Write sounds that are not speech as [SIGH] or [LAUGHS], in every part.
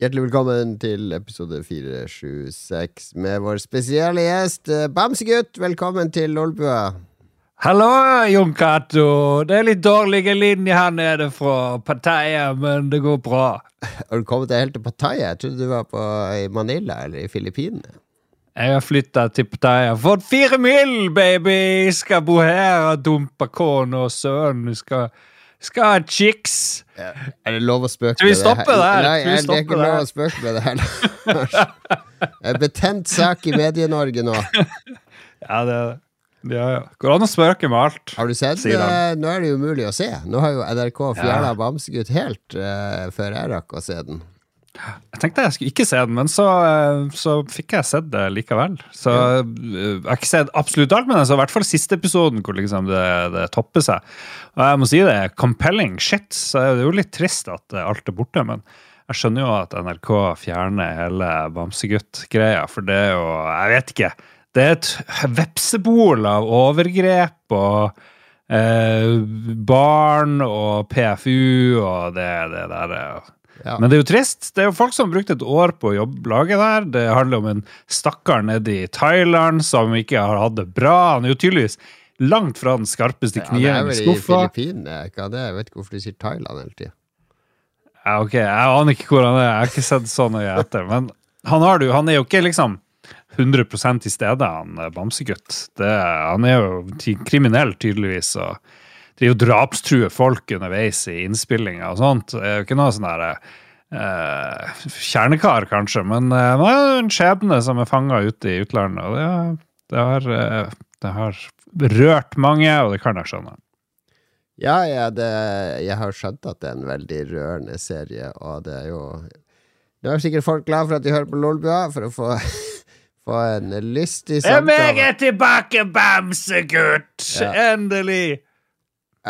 Hjertelig velkommen til episode 476 med vår spesielle gjest eh, Bamsegutt. Velkommen til Lolbua. Hallo, Jon Cato. Det er litt dårlige linjer her nede fra Pattaya, men det går bra. Har du kommet deg helt til Pattaya? Jeg trodde du var på, i Manila eller i Filippinene. Jeg har flytta til Pattaya. Fått fire mil, baby! Skal bo her og dumpe kona og sønnen. Skal, skal ha chicks. Er det lov å spøke med det? Skal vi stoppe det der? Nei, det er ikke lov å spøke med det her. Det er betent sak i Medie-Norge nå. [LAUGHS] Ja, det er det. Ja, ja. Går an å spøke med alt. Har du sett det? Nå er det jo umulig å se. Nå har jo NRK fjerna Ja. Bamsegutt helt uh, før jeg rakk å se den. Jeg tenkte jeg skulle ikke se den, men så, eh, så fikk jeg sett det likevel. Så ja. Jeg har ikke sett absolutt alt, men jeg så i hvert fall siste episoden hvor liksom det, det topper seg. Og jeg må si det er compelling shit, så det er jo litt trist at eh, alt er borte. Men jeg skjønner jo at NRK fjerner hele Bamsegutt-greia, for det er jo Jeg vet ikke. Det er et vepsebol av overgrep og eh, barn og PFU og det, det der. Ja. men det er jo trist. Det er jo folk som har brukt et år på å jobbe laget det. Det handler om en stakkar nede i Thailand som ikke har hatt det bra. Han er jo tydeligvis langt fra den skarpeste Ja, det er kniven i vel i. Filippinene. Er det? Jeg vet ikke hvorfor de sier Thailand hele tida. Ja, ok, Jeg aner ikke hvor han er. Jeg har ikke sett så nøye etter. Men han, har det jo, han er jo ikke liksom 100 til stede, han eh, Bamsegutt. Det, han er jo kriminell, tydeligvis. og driver jo drapstruer folk underveis i innspillinga og sånt. Det er jo ikke noe sånn der eh, kjernekar, kanskje, men eh, det er jo en skjebne som er fanga ute i utlandet. Og det, det, har, eh, det har rørt mange, og det kan jeg skjønne. Ja, ja det, jeg har skjønt at det er en veldig rørende serie, og det er jo Nå er sikkert folk glad for at de hører på Lolbua, for å få, [LAUGHS] få en lystig samtale. tilbake, Bamsegutt! Ja. Endelig!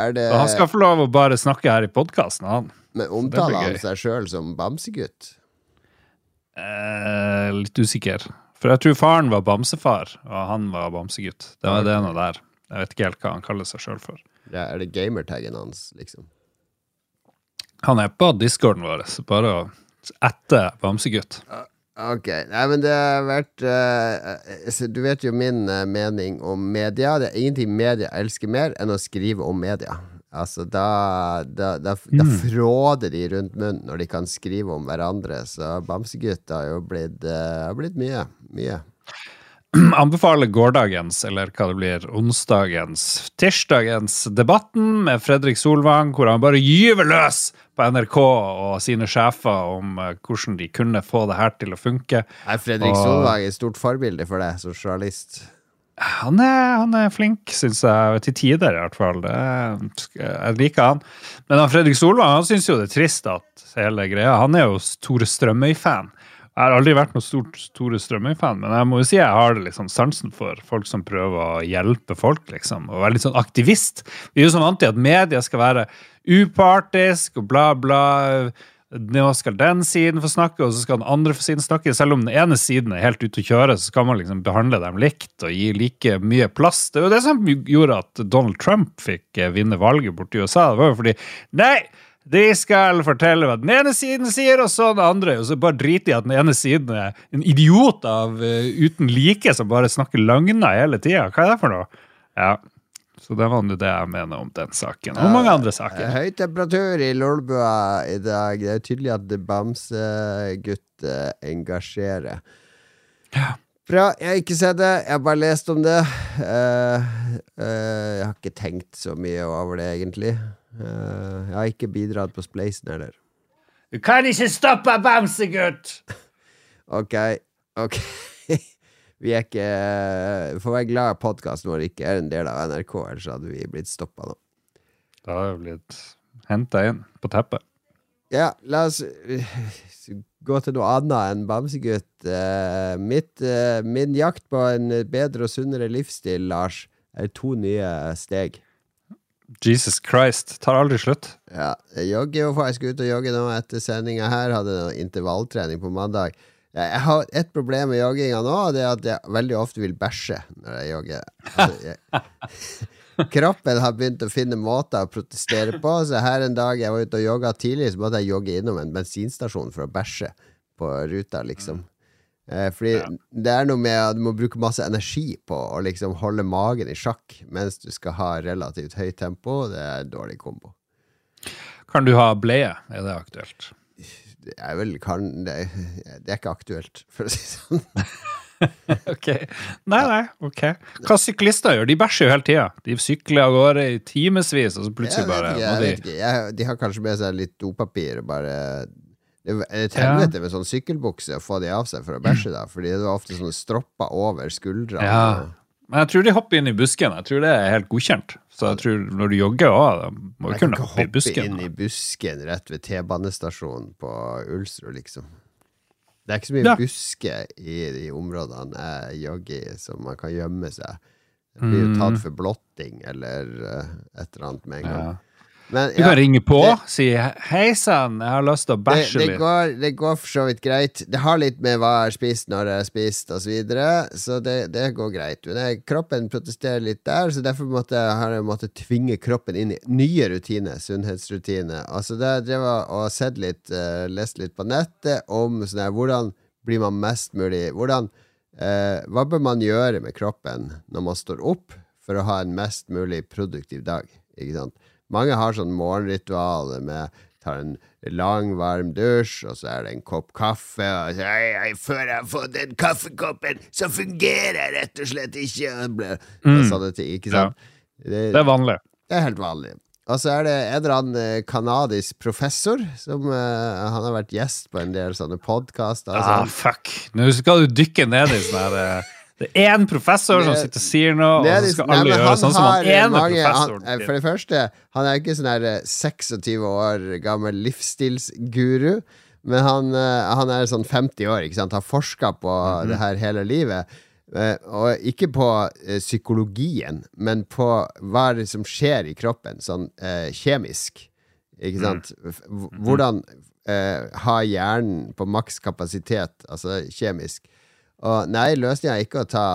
Er det, han skal få lov å bare snakke her i podkasten, han. men omtaler han seg sjøl som Bamsegutt? Eh, litt usikker. For jeg tror faren var bamsefar, og han var bamsegutt. Det var det noe der. Jeg vet ikke helt hva han kaller seg sjøl for. Ja, er det gamertaggen hans, liksom? Han er på discorden vår, så bare å ette bamsegutt. Ok, nei, men det har vært uh, Du vet jo min uh, mening om media. Det er ingenting media elsker mer enn å skrive om media. Altså, da, da, da, da fråder de rundt munnen når de kan skrive om hverandre. Så Bamsegutt har jo blitt, uh, blitt mye. Mye. [CLEARS THROAT] Anbefaler gårsdagens, eller hva det blir, onsdagens, tirsdagens Debatten med Fredrik Solvang, hvor han bare gyver løs på NRK og sine sjefer om eh, hvordan de kunne få det her til å funke. Er Fredrik Og- Solvang et stort forbilde for deg som journalist? Han er, han er flink, syns jeg. Til tider, i hvert fall. Jeg liker han. Men han Fredrik Solvang han syns jo det er trist at hele greia Han er jo Tore Strømøy-fan. Jeg har aldri vært noen stort store Strømøy-fan, men jeg må jo si jeg har liksom sansen for folk som prøver å hjelpe folk, liksom. Og være litt sånn aktivist. Vi er jo så vant til at media skal være upartisk og bla, bla. Nå skal den siden få snakke, og så skal den andre siden snakke. Selv om den ene siden er helt ute å kjøre, så skal man liksom behandle dem likt og gi like mye plass. Det er jo det som gjorde at Donald Trump fikk eh, vinne valget borti USA. Det var jo fordi Nei! De skal fortelle hva den ene siden sier, og så den andre. Og så bare driter i at den ene siden er en idiot av uh, uten like som bare snakker løgner hele tida. Hva er det for noe? Ja, Så det var nå det jeg mener om den saken. Og mange andre Eh, saker. Høy temperatur i Lolbua i dag. Det er tydelig at Bamsegutt engasjerer. engasjerer. Bra. Jeg har ikke sett det. Jeg har bare lest om det. Uh, uh, jeg har ikke tenkt så mye over det, egentlig. Eh, jeg har ikke bidratt på Spleisen heller. Du kan ikke stoppe Bamsegutt! [LAUGHS] Ok, ok. [LAUGHS] Vi er ikke Vi får være glad podkasten vår ikke er en del av NRK, ellers hadde vi blitt stoppa nå. Da har vi blitt henta inn på teppet. Ja, la oss eh, gå til noe annet enn Bamsegutt. Eh, mitt, eh, min jakt på en bedre og sunnere livsstil, Lars, er to nye steg. Jesus Christ. Tar aldri slutt. Ja, jeg jogger jo, faktisk ut og jogger nå etter sendinga her. Hadde noe intervalltrening på mandag. Jeg har et problem med jogginga nå, det er at jeg veldig ofte vil bæsje når jeg jogger. Altså, jeg, [LAUGHS] kroppen har begynt å finne måter å protestere på, så her en dag jeg var ute og jogga tidlig, så måtte jeg jogge innom en bensinstasjon for å bæsje. på ruta, liksom. Eh, fordi ja. det er noe med at du må bruke masse energi på å liksom holde magen i sjakk mens du skal ha relativt høyt tempo. Det er en dårlig kombo. Kan du ha bleie? Er det aktuelt? Det er vel kan, det, det er ikke aktuelt, for å si det sånn. [LAUGHS] ok. Nei, nei, ok. Hva syklister gjør? De bæsjer jo hele tida. De sykler av gårde i timevis, og så plutselig bare jeg vet ikke, jeg ikke. de har kanskje med seg litt dopapir og bare Det er et helvete ja. med sånn sykkelbukse å få de av seg for å bæsje, da. Fordi det var ofte sånne stropper over skuldrene. Ja. Men jeg tror de hopper inn i busken. Jeg tror det er helt godkjent. Så jeg tror når du jogger òg, må du kunne hoppe i busken. Jeg kan ikke Hoppe inn i busken rett ved T-banestasjonen på Ulsrud, liksom. Det er ikke så mye ja. busker i de områdene jeg jogger i, som man kan gjemme seg. Det blir jo tatt mm. for blotting eller uh, et eller annet med en gang. Ja. Men, du kan ringe på og si 'hei sann, jeg har lyst til å bæsje det, det litt'. Går, det går for så vidt greit. Det har litt med hva jeg har spist, når jeg har spist osv., så, videre, så det, det, går greit. Men jeg, kroppen protesterer litt der, så derfor måtte jeg, har jeg måttet tvinge kroppen inn i nye rutiner. Sunnhetsrutiner. Altså, det jeg drev og sett litt, uh, lest litt på nettet om sånn her, hvordan blir man mest mulig Hvordan uh, Hva bør man gjøre med kroppen når man står opp, for å ha en mest mulig produktiv dag? Ikke sant? Mange har sånn morgenritual med tar en lang, varm dusj, og så er det en kopp kaffe, og så ei, ei, før jeg har fått den kaffekoppen, så fungerer jeg rett og slett ikke. Og Sånne ting, ikke sant? Ja. Det, det, er vanlig. Det er helt vanlig. Og så er det en eller annen kanadisk eh, professor som uh, Han har vært gjest på en del sånne podkaster. Ah, fuck! Nå skal du dykke ned i sånn her uh det er én professor som sitter og sier noe, og så skal alle gjøre sånn som han ene mange, professoren. Han, for det første, han er ikke sånn her 26 eh, år gammel livsstilsguru. Men han, eh, han, er sånn 50 år, ikke sant? har forska på mm -hmm. det her hele livet. Eh, og ikke på psykologien, men på hva det som skjer i kroppen, sånn kjemisk. Ikke mm. sant? Hvordan Hvordan ha hjernen på maks kapasitet, altså kjemisk. Og nei, løsninga er ikke å ta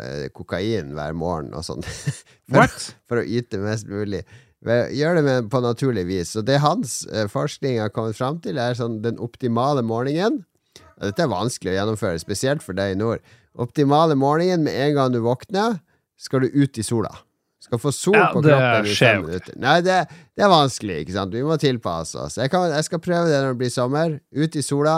uh, kokain hver morgen og sånn. [LAUGHS] for, for, å yte mest mulig. Gjør det med, på naturlig vis. Og det hans uh, forskning har kommet fram til, er sånn den optimale morgenen. Og dette er vanskelig å gjennomføre, spesielt for deg i nord. Optimale morgenen med en gang du våkner, skal du ut i sola. Skal få sol ja, på kroppen i fem minutter. Nei, det, det, er vanskelig, ikke sant. Vi må tilpasse oss. Jeg, kan, jeg skal prøve det når det blir sommer. Ut i sola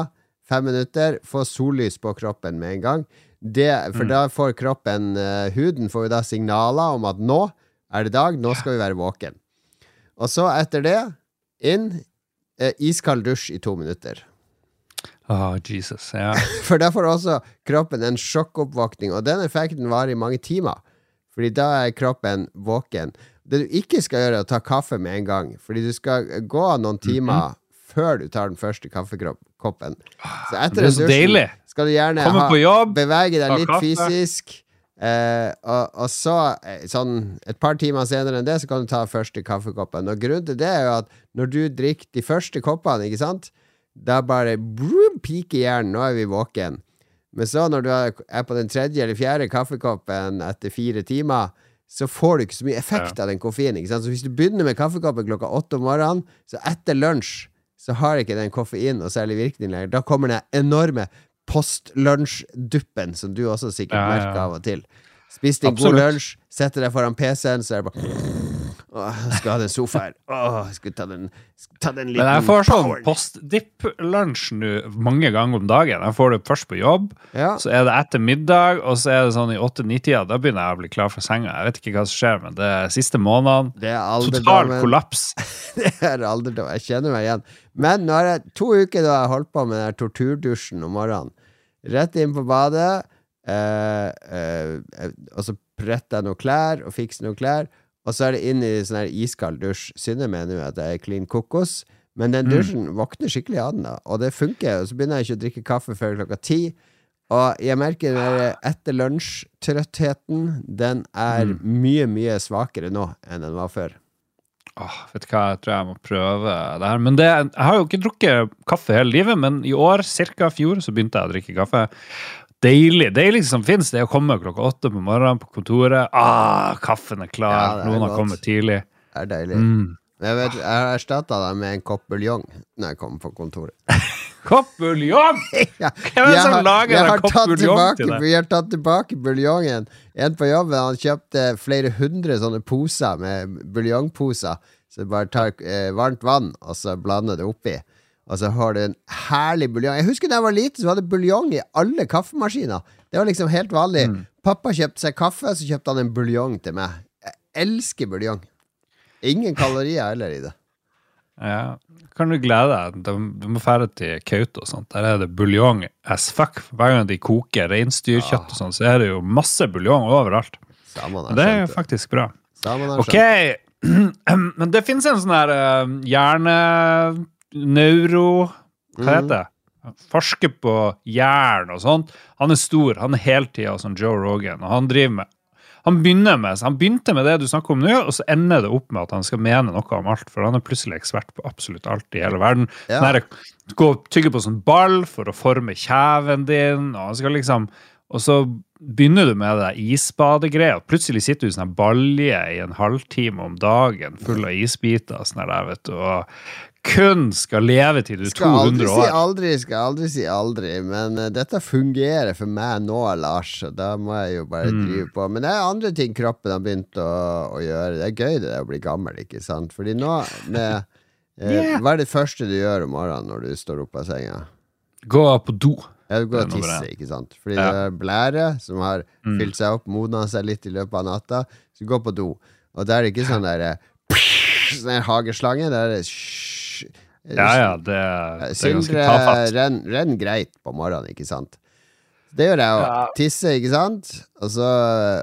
fem minutter, få sollys på kroppen med en gang. Det, for mm. da får kroppen uh, Huden får jo da signaler om at nå er det dag, nå skal vi være våken. Og så etter det, inn, uh, iskald dusj i to minutter. Oh, Jesus, ja. [LAUGHS] for da får også kroppen en sjokkoppvåkning, og den effekten varer i mange timer. Fordi da er kroppen våken. Det du ikke skal gjøre, er å ta kaffe med en gang. Fordi du skal gå noen timer mm -hmm. Før du tar den første kaffekoppen. Så etter det er så deilig. skal du gjerne ha, jobb, bevege deg litt fysisk. Eh, og, og, så, eh, sånn et par timer senere enn det, så kan du ta første kaffekoppen. Og grunnen til det er jo at når du drikker de første koppene, ikke sant, da bare brum, piker hjernen. Nå er vi våken. Men så, når du er på den tredje eller fjerde kaffekoppen etter fire timer, så får du ikke så mye effekt ja. av den koffeinen. Så hvis du begynner med kaffekoppen klokka åtte om morgenen, så etter lunsj så har ikke den koffein noe særlig virkning lenger. Da kommer den enorme postlunsjduppen, som du også sikkert ja, merker av og til. Spis en god lunsj, setter deg foran PC-en, så er det bare Åh, skal ha den sofaen. Åh, skulle ta den, ta den liten Men jeg får sånn post-dip-lunsj nå mange ganger om dagen. Jeg får det først på jobb, ja. så er det etter middag, og så er det sånn i åtte-ni-tida. Da begynner jeg å bli klar for senga. Jeg vet ikke hva som skjer, men det er siste månedene. Total kollaps. [LAUGHS] det er alderdom. Jeg kjenner meg igjen. Men nå har jeg to uker da jeg holdt på med den torturdusjen om morgenen. Rett inn på badet, eh, eh, og så bretter jeg noen klær og fikser noen klær. Og så er det inn i sånn her iskald dusj. Synne mener jo at det er clean kokos. Men den mm. dusjen mm. våkner skikkelig av den, da. Og det funker. Og så begynner jeg ikke å drikke kaffe før klokka ti. Og jeg merker den etter lunsj-trøttheten, den er mm. mye, mye svakere nå enn den var før. Åh, vet du hva, jeg tror jeg må prøve det her. Men det, jeg har jo ikke drukket kaffe hele livet, men i år, ca. fjor, så begynte jeg å drikke kaffe deilig. Deiligste som det er å komme klokka åtte på morgenen på kontoret. Ah, kaffen er klar. Ja, er Noen har kommet tidlig. Det er deilig. Mm. Jeg, vet, jeg erstatta det med en kopp buljong når jeg kommer på kontoret. [LAUGHS] Kopp buljong! [LAUGHS] Ja, Hvem er det som lager en kopp buljong til deg? Vi har tatt tilbake buljongen. En på jobben han kjøpte flere hundre sånne poser med buljongposer. Så du bare tar eh, varmt vann og så blander det oppi. Og så har du en herlig buljong. Jeg husker da jeg var liten, så hadde buljong i alle kaffemaskiner. Det var liksom helt vanlig. Mm. Pappa kjøpte seg kaffe, så kjøpte han en buljong til meg. Jeg elsker buljong. Ingen kalorier heller i det. Ja. Kan du glede deg? Du, må fære til Kautokeino. Der er det buljong as fuck. Hver gang de koker reinsdyrkjøtt og sånn, så er det jo masse buljong overalt. Det er jo faktisk bra. Ok, [CLEARS THROAT] men det finnes en sånn her uh, hjerne-neuro Hva Mhm. heter det? Forsker på jern og sånt. Han er stor. Han er heltida som Joe Rogan, og han driver med han med, han begynte med det du snakker om nå, og så ender det opp med at han skal mene noe om alt, for han er plutselig ekspert på absolutt alt i hele verden. Ja. Sånn her, gå og tygge på sånn ball for å forme kjeven din, og han skal liksom Og så begynner du med det isbadegreia, plutselig sitter du i sånn balje i en halvtime om dagen full av isbiter sånn der, vet du, og kun skal leve til du er Skal aldri 200 si år. aldri, skal aldri si aldri. Men uh, dette fungerer for meg nå, Lars. og da må jeg jo bare Mm. drive på. Men det er andre ting kroppen har begynt å, å gjøre. Det er gøy det er å bli gammel, ikke sant? Fordi nå med [LAUGHS] uh, Yeah. Hva er det første du gjør om morgenen når du står opp av senga? Gå på do. Ja, du går og Det er tisser, ikke sant? Fordi Ja. det er blære som har Mm. fylt seg opp, modna seg litt i løpet av natta. Så du går på do. Og da er det ikke sånn derre Sånn der hageslange. Det er sj- Ja, ja, det, det er ganske tafatt. renn ren greit på morgenen, ikke sant? Det gjør jeg òg. Ja. Tisse, ikke sant? Og så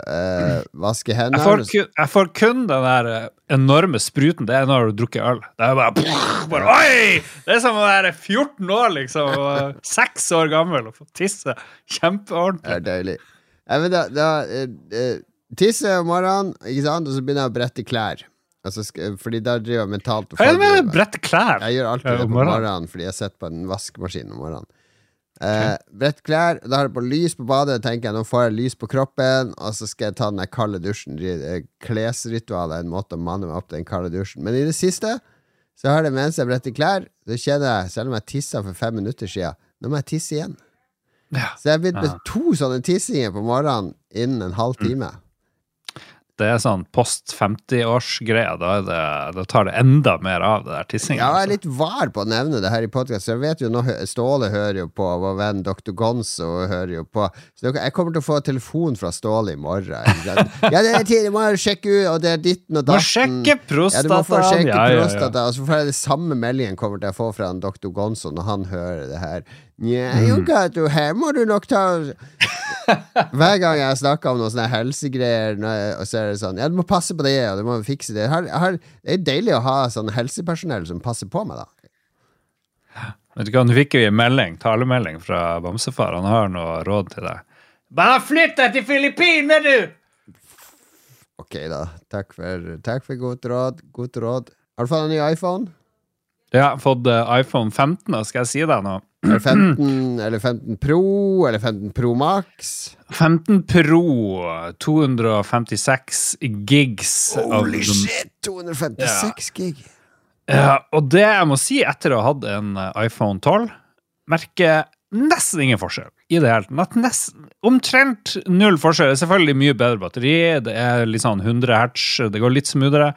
eh, vaske Jeg får, kun, jeg får kun den der eh, enorme spruten. Det er når du drukker øl. Det er bare, [LAUGHS] bare Oi! Det er som å være 14 år, liksom. Og 6 år gammel og få tisse. Det er deilig. Nei, men da, da eh, eh, Tisse om morgenen, ikke sant? Og så begynner jeg å brette klær. Altså, sk- fordi da driver jeg mentalt og Hva er det med forbereder å meg. brette klær? Jeg gjør alltid det på morgenen. fordi jeg sitter på en vaskemaskin om morgenen. Eh, brett klær, da har jeg på lys på badet. tenker jeg Nå får jeg lys på kroppen, og så skal jeg ta den der kalde dusjen. Eh, Klesritualet er en måte å manne meg opp til den kalde dusjen. Men i det siste så har det mens jeg bretter klær, så kjenner jeg, selv om jeg tissa for fem minutter siden, nå må jeg tisse igjen. Ja. Så jeg har begynt med to sånne tissinger på morgenen innen en halv time. Det er sånn post 50-årsgreie, Da, det- da tar det enda mer av, det der tissingen. Ja, jeg er altså. litt var på å nevne det her i podkast. Jeg vet jo nå Ståle hører jo på, vår venn Dr. Gonzo hører jo på. Så jeg kommer til å få telefon fra Ståle i morgen. [LAUGHS] Ja, det er tid, du må sjekke ut, og det er ditten og datten. Må sjekke prostata. Ja, du må få sjekke sjekke Ja, ja, ja. prostata, og så får jeg det samme meldingen kommer til å få fra Dr. Gonzo når han hører det her. Nja, Mm. Gato, her må du nok ta [LAUGHS] Hver gang jeg snakker om noen sånne helsegreier, og så er det sånn Ja, du må passe på det, og du må fikse det. Her, her, det er deilig å ha sånn helsepersonell som passer på meg, da. Vet du hva, Nå fikk vi en melding, talemelding fra Bamsefar. Han har noe råd til deg. Bare flytt deg til Filippinene, du! Ok, da. Takk for, takk for godt råd. Godt råd. Har du fått en ny iPhone? Har fått eh, iPhone 15, og skal jeg si deg noe? Eller 15, eller 15 Pro, eller 15 Pro Max? 15 Pro, 256 gigs. Holy shit! 256 gig. Ja, og det jeg må si etter å ha hatt en eh, iPhone 12, merker nesten ingen forskjell i det hele tatt. Nesten, omtrent null forskjell. Det er selvfølgelig mye bedre batteri, det er litt sånn 100 hertz, det går litt smoothere.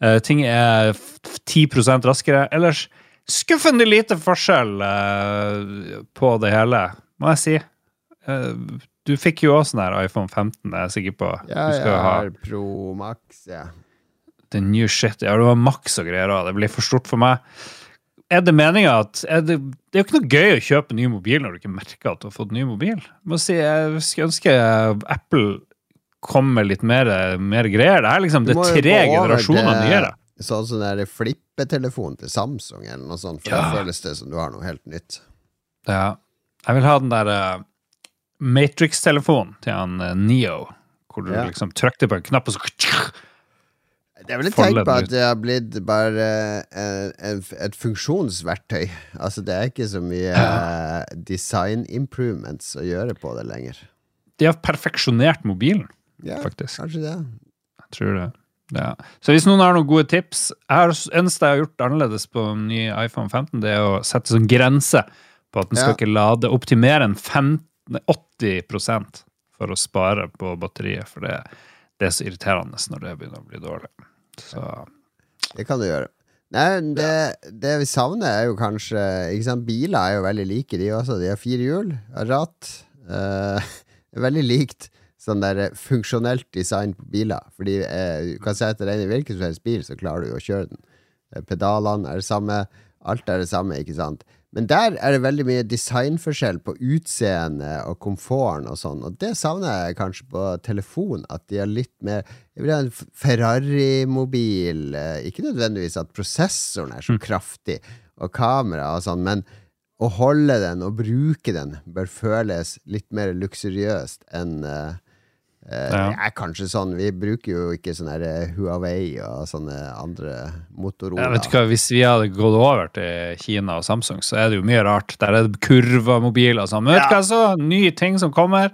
Uh, ting er f- 10 raskere. Ellers skuffende lite forskjell uh, på det hele, må jeg si. Uh, du fikk jo også sånn her iPhone 15, er jeg sikker på. Ja, du jeg skal ha har Pro Max, ja. The new shit. Ja, det var Max og greier òg. Det blir for stort for meg. Er det meninga at er det, det er jo ikke noe gøy å kjøpe ny mobil når du ikke merker at du har fått ny mobil. Jeg må si, Jeg skulle ønske Apple kom med litt mer, mer greier. Det er liksom det er tre generasjoner nyere. Sånn som der flippetelefon til Samsung, eller noe sånt. For Ja. da føles det som du har noe helt nytt. Ja. Jeg vil ha den der uh, Matrix-telefonen til han uh, Neo, hvor du Ja. liksom trykte på en knapp, og så Det er vel et tegn på at det har blitt bare eh, en, et funksjonsverktøy. [LAUGHS] Altså, det er ikke så mye uh, design improvements å gjøre på det lenger. De har perfeksjonert mobilen, Ja, faktisk. kanskje det. Jeg tror det. Ja. Så hvis noen har noen gode tips jeg Eneste jeg har gjort annerledes på en ny iPhone 15, det er å sette sånn grense på at den skal Ja. ikke lade opp til mer enn 15, 80% for å spare på batteriet. For det, det er så irriterende når det begynner å bli dårlig. Så Det kan du gjøre. Nei, det, det vi savner, er jo kanskje ikke sant? Biler er jo veldig like, de også. De har fire hjul, ratt. Uh, [LAUGHS] veldig likt sånn der eh, funksjonelt design på biler. Fordi eh, du kan sette deg inn i hvilken som helst bil, så klarer du å kjøre den. Eh, Pedalene er det samme, alt er det samme, ikke sant. Men der er det veldig mye designforskjell på utseende og komforten og sånn, og det savner jeg kanskje på telefon, at de har litt mer Jeg vil ha en Ferrari-mobil, eh, ikke nødvendigvis at prosessoren er så kraftig, og kamera og sånn, men å holde den og bruke den bør føles litt mer luksuriøst enn eh, Ja. Det er kanskje sånn, vi bruker jo ikke sånne eh, Huawei og sånne andre Motorola. jeg vet ikke hva, Hvis vi hadde gått over til Kina og Samsung, så er det jo mye rart. Der er det kurvamobiler og sånn. Men vet du hva så? Nye ting som kommer.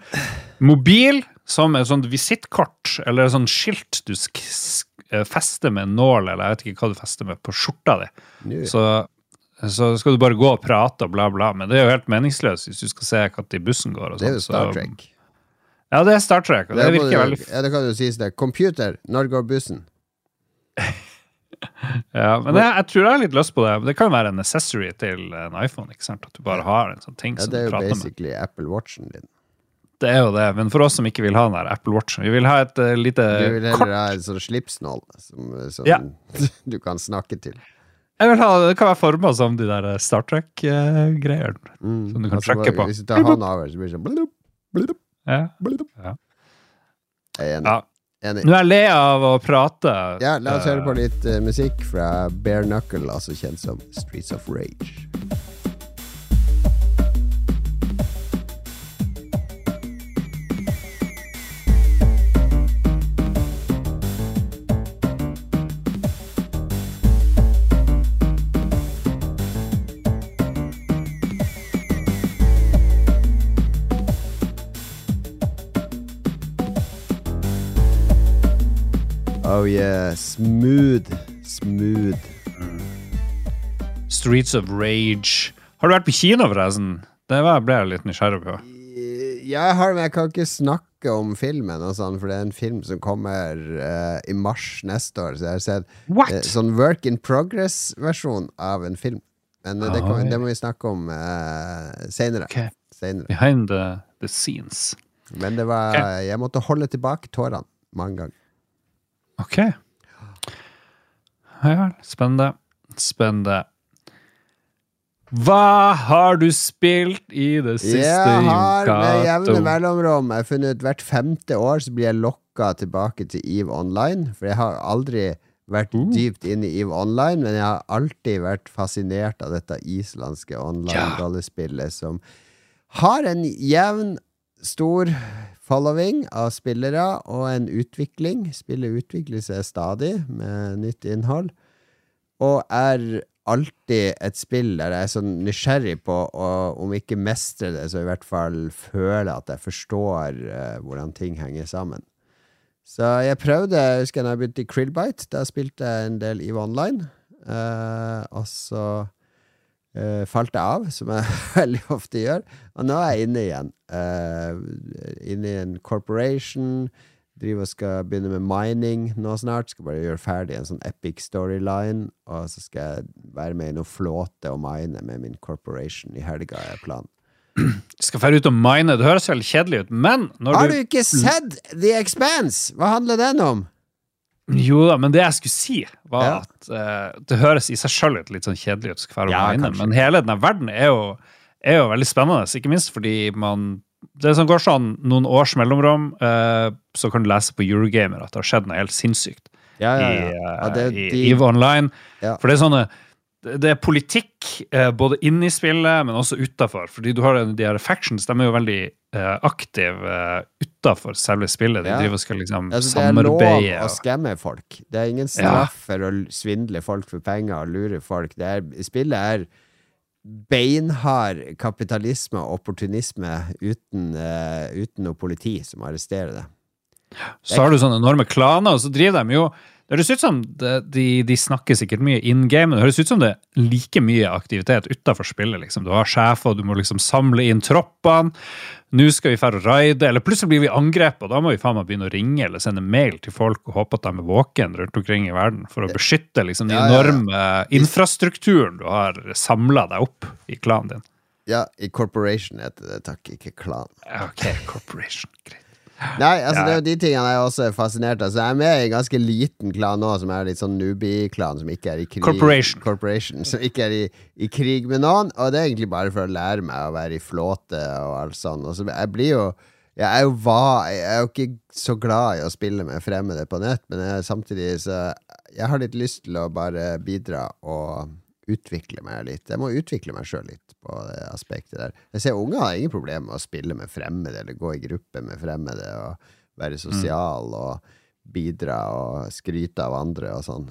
Mobil som et sånt visittkort, eller et sånt skilt du eh, fester med en nål, eller jeg vet ikke hva du fester med, på skjorta di. Så, så skal du bare gå og prate og bla, bla. Men det er jo helt meningsløst hvis du skal se når bussen går. og Det er jo Star Star så- Trek. Ja, det er Star Trek, og det, virker du- veldig Ja, det kan jo sies, det. Computer, når går bussen? [LAUGHS] Ja, men jeg, jeg tror jeg har litt lyst på det. Men Det kan jo være en accessory til en iPhone. ikke sant? At du bare har en sånn ting Ja, som det er jo basically med. Apple Watchen din. Det er jo det, men for oss som ikke vil ha den der Apple Watchen, vi vil ha et uh, lite Du vil kort. heller ha en sånn slipsnål som, som Ja. [LAUGHS] du kan snakke til. Jeg vil ha, Det kan være forma som de der eh, Star Trek-greiene. Mm. Som du kan Altså, trykke på. Hvis du tar hånda over, så blir det sånn blup, blub, Ja. Ja. Jeg er enig. Ja. enig. Nå er jeg lei av å prate. Ja, la oss høre på Eh, litt uh, musikk fra Bare Knuckle, altså kjent som Streets of Rage. Oh yeah, smooth, smooth. Streets of Rage. Har du vært på kino, forresten? Det ble jeg litt nysgjerrig på. Ja, jeg har, men jeg kan ikke snakke om filmen, sånn, for det er en film som kommer uh, i mars neste år. Så jeg har sett eh, sånn work in progress-versjon av en film. Men uh, det, kan, det må vi snakke om uh, seinere. Okay. Behind the, the scenes. Men det var okay. Jeg måtte holde tilbake tårene mange ganger. Ok. Ja vel. Spennende. Spennende. Hva har du spilt i det siste, Jeg har med jevne mellomrom Jeg har funnet ut hvert femte år så blir jeg lokka tilbake til EVE Online. For jeg har aldri vært mm. dypt inne i EVE Online, men jeg har alltid vært fascinert av dette islandske online-rollespillet som har en jevn, stor following av spillere og en utvikling. Spillet utvikler seg stadig med nytt innhold, og er alltid et spill der jeg er så nysgjerrig på og om ikke mestre det, så i hvert fall føle at jeg forstår uh, hvordan ting henger sammen. Så jeg prøvde, jeg husker da jeg begynte i Krillbite, da spilte jeg en del EVE Online. Uh, og så eh, falt jeg av, som jeg [LAUGHS] veldig ofte gjør. Og nå er jeg inne igjen. Uh, inne i en corporation. Driver og skal begynne med mining nå snart. Skal bare gjøre ferdig en sånn epic storyline. Og så skal jeg være med i noe flåte og mine med min corporation i helga, er planen. Skal dra ut og mine. Det høres veldig kjedelig ut, men Har du du ikke sett The Expanse? Hva handler den om? Jo da, men det jeg skulle si, var Ja. at uh, det høres i seg sjøl litt sånn kjedelig ut, være Ja, men hele denne verden er jo, er jo veldig spennende, ikke minst fordi man det som går sånn noen års mellomrom, uh, så kan du lese på Eurogamer at det har skjedd noe helt sinnssykt Ja, i, eh, ja det, i de, EVE Online. For det er sånne det er politikk eh, både inni spillet, men også utafor. Fordi du har de her factions, de er jo veldig eh, aktive uh, utafor selve spillet. De Ja. driver og skal liksom samarbeide. det er lov å skamme folk. Det er ingen Ja. straff for å svindle folk for penger og lure folk. Det er, spillet er beinhard kapitalisme og opportunisme uten, uh, uten noe politi som arresterer det. Så har du sånne enorme klaner, og så driver de jo Det høres ut som det, de, de, snakker sikkert mye in game, men det høres ut som det er like mye aktivitet utafor spillet. liksom. Du har sjefer, du må liksom samle inn troppene. Nå skal vi fære og raide, eller plutselig blir vi angrepet, og da må vi faen meg begynne å ringe eller sende mail til folk og håpe at de er våkne rundt omkring i verden for å beskytte liksom, den enorme ja, ja. infrastrukturen du har samla deg opp i klanen din. Ja, i corporation heter det, takk, ikke klan. Ok, corporation, greit. Nei, altså ja. det er jo de tingene jeg også er fascinert av. Så jeg er med i en ganske liten klan nå, som er litt sånn newbie-klan, som ikke er i krig Corporation. Corporation som ikke er i, i, krig med noen. Og det er egentlig bare for å lære meg å være i flåte og alt sånt. Og så jeg blir jo jeg er jo, va, jeg er jo ikke så glad i å spille med fremmede på nett, men jeg, samtidig så Jeg har litt lyst til å bare bidra og utvikle meg litt. Jeg må utvikle meg sjøl litt på det aspektet der. Jeg ser unger har ingen problemer med å spille med fremmede, eller gå i gruppe med fremmede, og være sosial mm. og bidra og skryte av andre og sånn.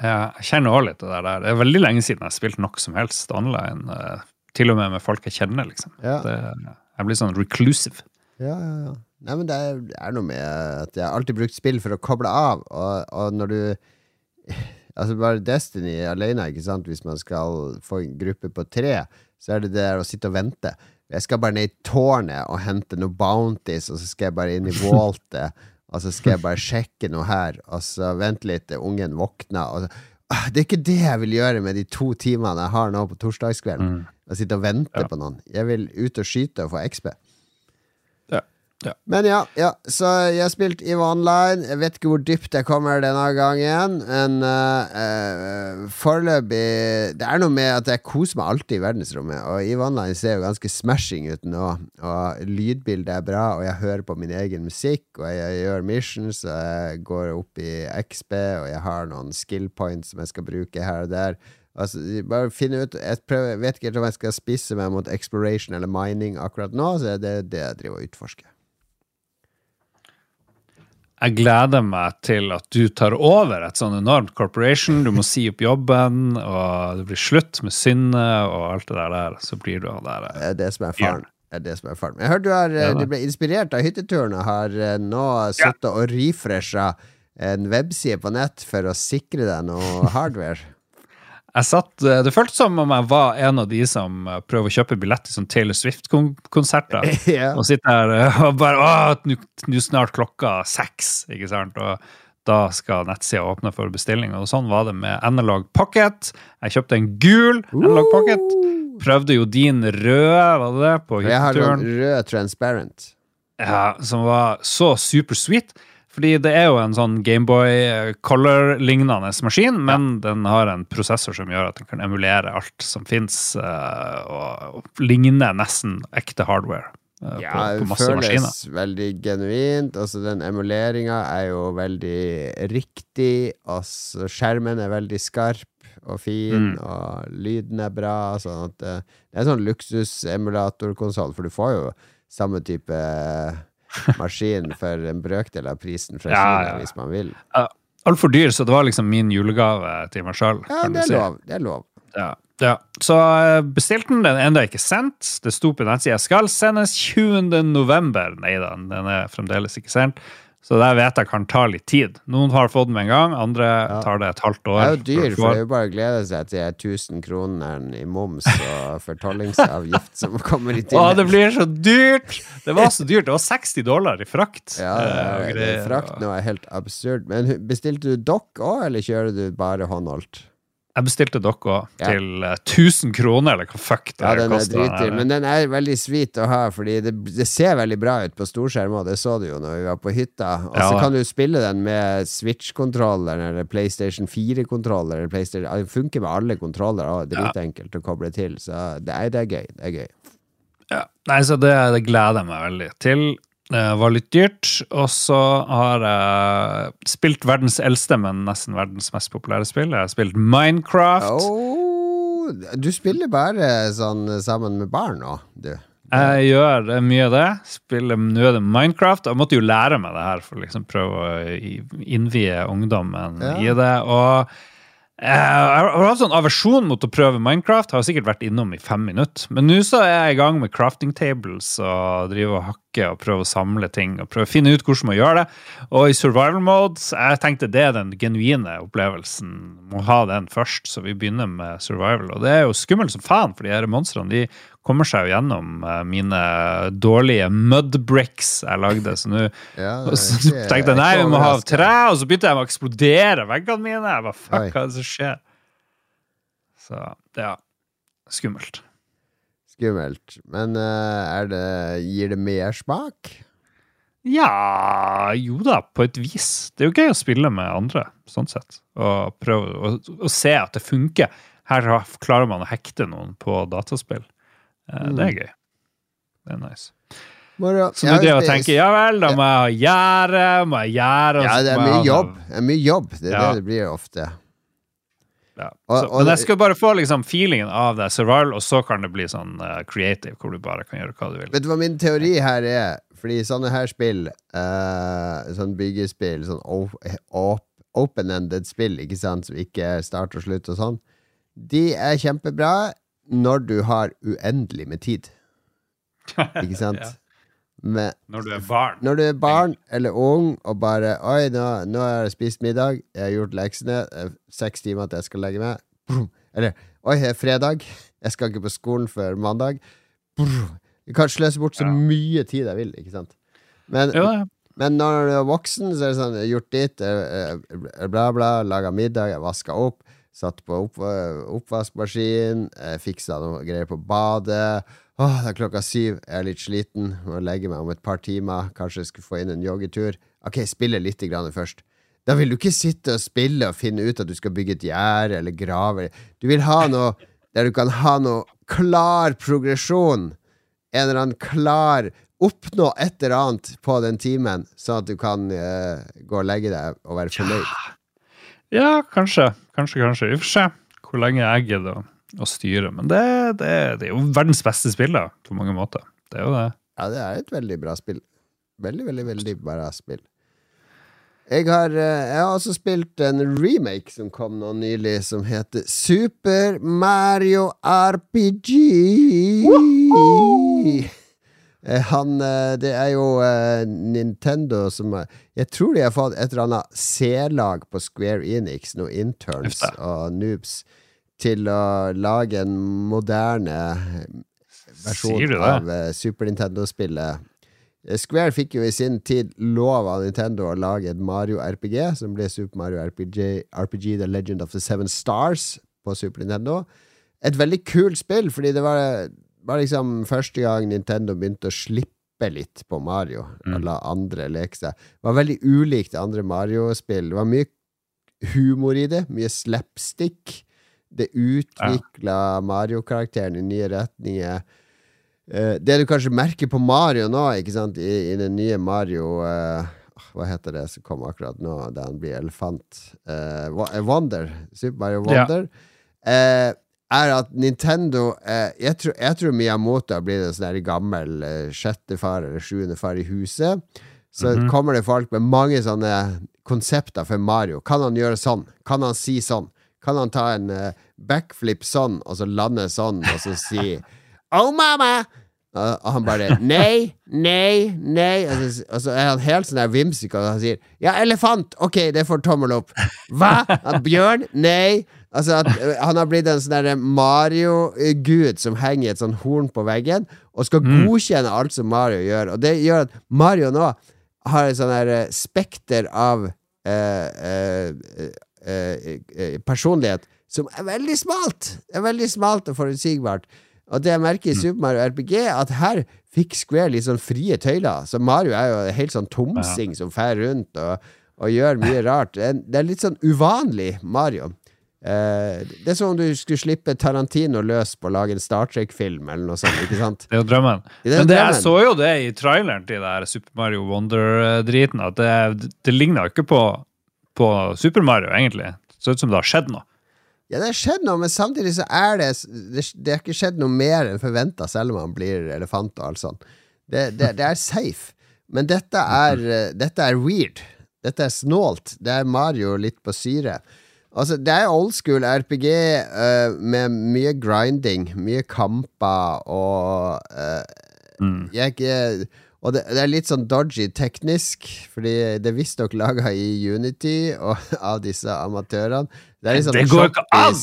Jeg kjenner òg litt det der. Det er veldig lenge siden jeg har spilt noe som helst online. Eh, til og med med folk jeg kjenner, liksom. Ja. Det, jeg blir sånn reclusive. Ja, ja, ja. Nei, men det er, det er, noe med at jeg har alltid brukt spill for å koble av, og, og når du Altså bare Destiny alene, ikke sant? hvis man skal få en gruppe på tre, så er det det å sitte og vente. Jeg skal bare ned i tårnet og hente noe bounties, og så skal jeg bare inn i [LAUGHS] vaultet, og så skal jeg bare sjekke noe her, og så vente litt til ungen våkner. Og så, det er ikke det jeg vil gjøre med de to timene jeg har nå på torsdagskvelden. Mm. Å sitte og vente ja. på noen. Jeg vil ut og skyte og få XP. Ja. Men ja, ja, så jeg har spilt EVE Online. Jeg vet ikke hvor dypt jeg kommer denne gangen. Men uh, uh, foreløpig Det er noe med at jeg koser meg alltid i verdensrommet. Og EVE Online ser jo ganske smashing ut nå. Og lydbildet er bra, og jeg hører på min egen musikk. Og jeg gjør missions, og jeg går opp i XB, og jeg har noen skill points som jeg skal bruke her og der. Altså, bare finne ut Jeg, prøver, vet ikke om jeg skal spisse meg mot exploration eller mining akkurat nå, så det er det jeg driver og utforsker jeg gleder meg til at du tar over et sånn enormt corporation. Du må si opp jobben, og det blir slutt med Synne og alt det der. Så blir du han der. Det er det som er faren. Det er det som er faren. Jeg hørte du, har, ja, du ble inspirert av hytteturen og har eh, nå sittet ja. og refresha en webside på nett for å sikre deg noe hardware. Jeg satt, eh, Det føltes som om jeg var en av de som eh, prøver å kjøpe billett til sånn Taylor Swift-konserter. [LAUGHS] yeah. Og sitter her eh, og bare Å, nå snart klokka seks, ikke sant? Og da skal nettsida åpne for bestilling. Og sånn var det med Analog Pocket. Jeg kjøpte en gul Analog Pocket. Prøvde jo din røde, var det det? På hytteturen. Jeg har noen rød transparent. Ja, som var så super sweet. Fordi det er jo en sånn Gameboy eh, Color-lignende maskin, men ja. den har en prosessor som gjør at den kan emulere alt som fins, uh, og, og ligner nesten ekte hardware. På, ja, på, på masse føles maskiner. veldig genuint. Altså, den emuleringa er jo veldig riktig. Altså, skjermen er veldig skarp og fin, mm. og lyden er bra. Sånn at, det er en sånn luksus-emulatorkonsoll, for du får jo samme type maskin for en brøkdel av prisen fra ja, Kina, hvis man vil. Uh, Altfor dyr, så det var liksom min julegave til meg sjøl. Ja, det er si. lov. Det er lov. Ja, ja. Så uh, bestilte den. Den er ennå ikke sendt. Det sto på nettsida skal sendes 20. november. Nei da, den er fremdeles ikke sendt. Så der vet jeg kan ta litt tid. Noen har fått den med en gang, andre ja. tar det et halvt år. Det er jo dyr, for det er jo bare å glede seg til 1000 kroner i moms og fortollingsavgift som kommer i [LAUGHS] tillegg. Å, det blir så dyrt! Det var så dyrt. Det var 60 dollar i frakt. Ja, det, frakt nå er helt absurd. Men bestilte du dokk òg, eller kjører du bare håndholdt? Jeg bestilte dere ja. til 1000 eh, kroner, eller hva fuck det ja, den koster. Er dritdyr, men den er veldig sweet å ha, fordi det, det ser veldig bra ut på storskjerm, og det så du jo når vi var på hytta. Og så ja. kan du spille den med Switch-kontroller eller PlayStation 4-kontroller. Det funker med alle kontroller, er dritenkelt å koble til, så det er, det er gøy. Det er gøy. Ja. Nei, så det, det gleder jeg meg veldig til. Det var litt dyrt. Og så har jeg spilt verdens eldste, men nesten verdens mest populære spill. Jeg har spilt Minecraft. Oh, du spiller bare sånn sammen med barn nå, du? Jeg gjør mye av det. Spiller nå er det Minecraft. Jeg måtte jo lære meg det her for å liksom prøve å innvie ungdommen ja. i det. Og Eh, Jeg har hatt sånn aversjon mot å prøve Minecraft. Har sikkert vært innom i fem minutter. Men nå så er jeg i gang med crafting tables og driver og hakker og prøver å samle ting. Og prøver å finne ut hvordan man gjør det. Og i survival modes, jeg tenkte det er den genuine opplevelsen. Må ha den først, så vi begynner med survival. Og det er jo skummelt som faen, for de her monstrene de kommer seg jo gjennom eh, mine dårlige mudbricks jeg lagde. Så nå [LAUGHS] Ja, tenkte jeg nei, vi må ha tre, og så begynte jeg å eksplodere veggene mine. Jeg bare, fuck, hva er det som skjer? Så, ja. Skummelt. Skummelt. Men eh, det, gir det mersmak? Ja, jo da, på et vis. Det er jo gøy å spille med andre, sånn sett. Og prøve å se at det funker. Her klarer man å hekte noen på dataspill. Eh, Det er gøy. Det er nice. Moro. Så Ja, driver det å tenke, ja vel, da må jeg ha gjerde, må jeg gjøre Ja, det er mye jobb. Det er mye jobb. Det er Ja. det det blir ofte. Ja. Og- så, og men jeg skal bare få liksom feelingen av det survival, og så kan det bli sånn uh, creative, hvor du bare kan gjøre hva du vil. Vet du hva min teori her er? Fordi sånne her spill, uh, sånn byggespill, sånn open-ended spill, ikke sant, som ikke er start og slutt og sånn, de er kjempebra når du har uendelig med tid. [LAUGHS] Ikke sant? Ja. Men Når du er barn. når du er barn eller ung og bare Oi, nå, nå har jeg spist middag, jeg har gjort leksene, er seks timer til jeg skal legge meg. Brum. Eller Oi, det er fredag, jeg skal ikke på skolen før mandag. Brum. Jeg kan sløse bort så Ja. mye tid jeg vil, ikke sant? Men, Ja, ja. men når du er voksen, så er det sånn Gjort ditt, eh, eh, bla, bla, laga middag, jeg vaska opp, satt på opp, oppvaskmaskin, eh, fiksa noe greier på badet. Åh, det er klokka syv, jeg er litt sliten, må legge meg om et par timer. Kanskje jeg skulle få inn en joggetur. Ok, spille litt grann først. Da vil du ikke sitte og spille og finne ut at du skal bygge et gjerde eller grave. Du vil ha noe der du kan ha noe klar progresjon. En eller annen klar Oppnå et eller annet på den timen, sånn at du kan uh, gå og legge deg og være fornøyd. ja, kanskje. Kanskje, kanskje. Vi får se hvor lenge jeg gidder å, å styre. Men det, det, det er jo verdens beste spill, da, på mange måter. Det er jo det. Ja, det er et veldig bra spill. Veldig, veldig, veldig bra spill. Jeg har, eh, jeg har også spilt en remake som kom nå nylig, som heter Super Mario RPG. Eh, Han, eh, det er jo eh, Nintendo som Jeg tror de har fått et eller annet C-lag på Square Enix, noen interns og noobs, til å lage en moderne versjon av eh, Super Nintendo-spillet. Eh, Square fikk jo i sin tid lov av Nintendo å lage et Mario RPG, som ble Super Mario RPG, RPG The Legend of the Seven Stars på Super Nintendo. Et veldig kult spill, fordi det var, var liksom første gang Nintendo begynte å slippe litt på Mario, og la andre leke seg. Det var veldig ulikt andre Mario-spill. Det var mye humor i det, mye slapstick. Det utvikla Mario-karakteren i nye retninger. Eh, det du kanskje merker på Mario nå, ikke sant, i, i den nye Mario uh, Hva heter det som kom akkurat nå, da han blir elefant? Uh, Wonder. Super Mario Wonder. Ja. Wonder. Er at Nintendo eh, jeg, tror, jeg tror Miyamoto blitt en sånn gammel eh, sjette far eller sjuende far i huset. Så kommer det folk med mange sånne konsepter for Mario. Kan han gjøre sånn? Kan han si sånn? Kan han ta en eh, backflip sånn, og så lande sånn, og så si [LAUGHS] Oh, mama! Og og han bare Nei, nei, nei. Og så, og så er han helt sånn der vimsig, og han sier Ja, elefant! Ok, det får tommel opp. Hva? Bjørn? Nei. Altså at Han har blitt en sånn Mario-gud som henger i et sånn horn på veggen, og skal godkjenne alt som Mario gjør. Og det gjør at Mario nå har et sånn eh, spekter av eh, eh, eh, eh, personlighet som er veldig smalt. Er veldig smalt og forutsigbart. Og det jeg merker i Super Mario RPG, at her fikk Square litt sånn frie tøyler. Så Mario er jo helt sånn tomsing som fer rundt og, og gjør mye rart. Det er litt sånn uvanlig Mario. Eh, det er som om du skulle slippe Tarantino løs på å lage en Star Trek-film eller noe sånt, ikke sant? [LAUGHS] Det er jo drømmen. Det er Men det, drømmen. jeg så jo det i traileren til der Super Mario Wonder-driten, at det, det ligner ikke på, på Super Mario, egentlig. Det ser ut som det har skjedd noe. Ja, det har skjedd noe, men samtidig så er det Det, har ikke skjedd noe mer enn forventa, selv om han blir elefant og alt sånt. Det, det, det er safe. Men dette er, dette er weird. Dette er snålt. Det er Mario litt på syre. Altså, det er old school RPG uh, med mye grinding, mye kamper og uh, Mm. jeg er ikke Og det, det er litt sånn dodgy teknisk, fordi det er visstnok laga i Unity og, [LAUGHS] av disse amatørene. Det er litt sånn Det går ikke an!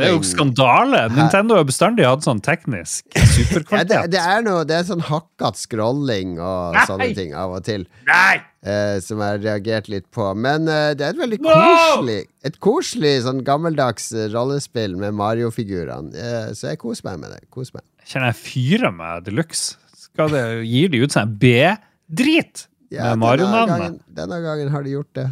Det er jo skandale! Nintendo har bestandig hatt sånn teknisk [LAUGHS] Ja, det, superkvalitet. det er noe Det er sånn hakkete scrolling og Nei! sånne ting av og til. Nei! eh, som jeg har reagert litt på. Men eh, det er et veldig No! koselig Et koselig, sånn gammeldags rollespill med Mario-figurene. Eh, så jeg koser meg med det. Koser meg. Kjenner jeg fyrer meg de luxe. Skal det, gir de ut sånn B-drit Ja, med Mario-navnet? Denne, denne gangen har de gjort det.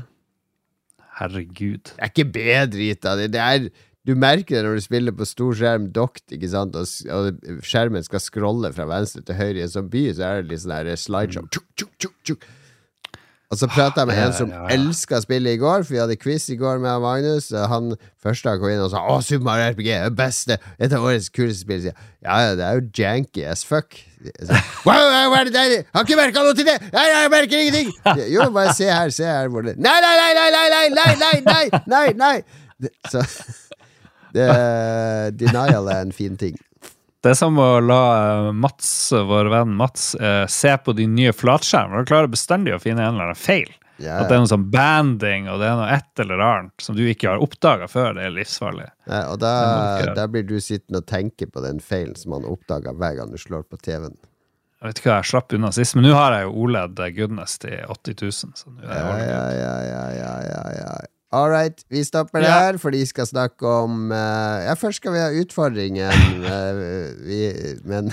Herregud. Det er ikke B-drit da. det. Det er du merker det når du spiller på stor skjerm dokt, ikke sant, og, og skjermen skal scrolle fra venstre til høyre i en sånn by, så er det litt sånn her slideshow. Tjuk, tjuk, tjuk, tjuk. Og så prata jeg med en som ja, ja. elska spillet i går, for vi hadde quiz i går med Magnus. Han første han kom inn og sa 'Å, Super Mario RPG er det beste! Et av årets kuleste spill'. Sier Ja, ja, det er jo janky as fuck. Jeg wow, hva er det der? Har ikke merka noe til det! Nei, jeg merker ingenting! Jo, bare se her, se her. Hvor det Nei, nei, nei, nei, nei, nei, nei, nei, nei, nei, så det, Denial er en fin ting. Det er som å la eh, Mats, vår venn Mats, eh, se på de nye flatskjermene. Han klarer bestandig å finne en eller annen feil. Ja, At det er noe sånn banding og det er noe et eller annet som du ikke har oppdaga før. Det er livsfarlig. Ja, og da, da blir du sittende og tenke på den feilen som man oppdager hver gang du slår på TV-en. Jeg vet ikke hva jeg slapp unna sist, men nå har jeg jo OLED goodness til 80 000. Så nå er Ja, ja, ja, ja, ja, ja, ja. All right, vi stopper Ja. der, for de skal snakke om uh, Ja, først skal vi ha utfordringen, uh, [LAUGHS] vi, men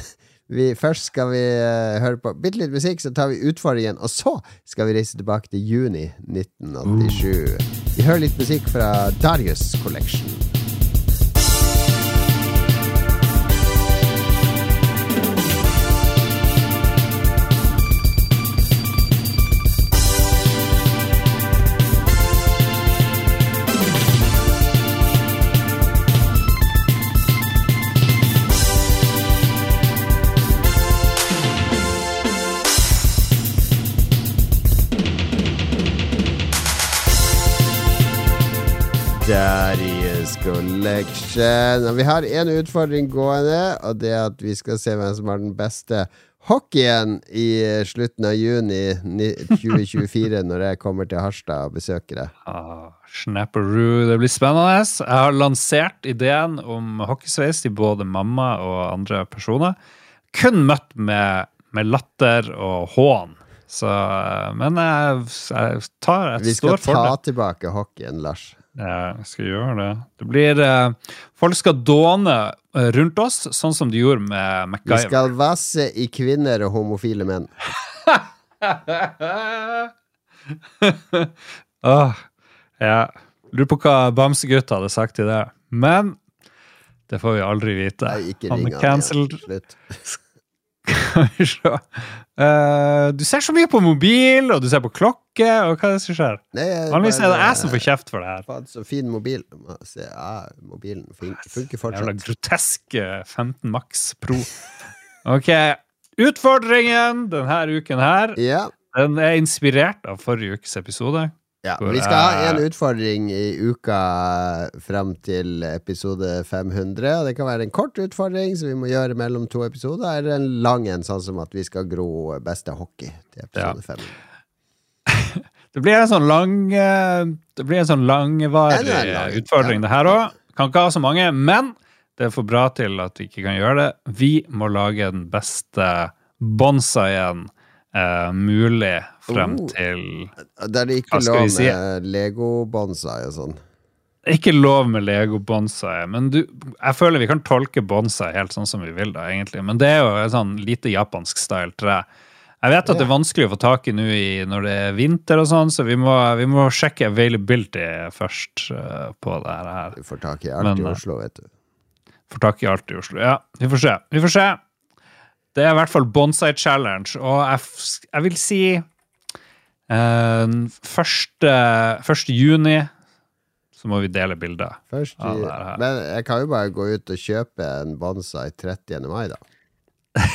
vi, først skal vi eh, høre på bitte litt musikk, så tar vi utfordringen, og så skal vi reise tilbake til juni 1987. Vi hører litt musikk fra Darius Collection. Darius Collection. Og vi har en utfordring gående, og det er at vi skal se hvem som har den beste hockeyen i slutten av juni 2024, [LAUGHS] når jeg kommer til Harstad og besøker deg. Ah, Snapperoo, det blir spennende. Jeg har lansert ideen om hockeysveis til både mamma og andre personer. Kun møtt med, med latter og hån. Så, eh, men jeg, jeg tar Jeg Vi skal ta tilbake hockeyen, Lars. Ja, jeg skal gjøre det. Det blir eh, Folk skal dåne eh, rundt oss, sånn som de gjorde med MacGyver. Vi skal vasse i kvinner og homofile menn. Åh, [LAUGHS] ja. Lurer på hva Bamsegutta hadde sagt til det. Men det får vi aldri vite. Nei, ikke Han ring er han cancelled. igjen. Slutt. Skal vi se. Eh, du ser så mye på mobil, og du ser på klokke, og hva er det som skjer? Vanligvis er det jeg som får kjeft for det her. Faen, så fin mobil. Se, ja, mobilen funker, Jævla fortsatt. grotesk groteske 15 Max Pro. Ok, utfordringen denne uken her, Ja, den er inspirert av forrige ukes episode. Ja. Vi skal ha en utfordring i uka fram til episode 500. Og det kan være en kort utfordring som vi må gjøre mellom to episoder, eller en lang en, sånn som at vi skal gro beste hockey til episode 500. [LAUGHS] Det blir en sånn lang eh, Det blir en sånn langvarig en lang, utfordring, det her òg. Kan ikke ha så mange, men det er for bra til at vi ikke kan gjøre det. Vi må lage den beste bonsaien eh, mulig frem Oh. til Der det ikke er lov si? med Lego-bonsai og sånn. Ikke lov med Lego bonsai, men du, jeg føler vi kan tolke bonsai helt sånn som vi vil, da, egentlig. Men det er jo et sånn lite japansk style tre. Jeg vet at det er vanskelig å få tak i nå når det er vinter og sånn, så vi må, vi må sjekke availability først uh, på det her. Du får tak i alt Men, i eh, Oslo, vet du. Får tak i alt i Oslo. Ja, vi får se. Vi får se. Det er i hvert fall bonsai challenge, og jeg, jeg vil si eh, første, første juni så må vi dele bilder. Først, Ja, det er her. men jeg kan jo bare gå ut og kjøpe en bonsai 30. mai, da. [LAUGHS]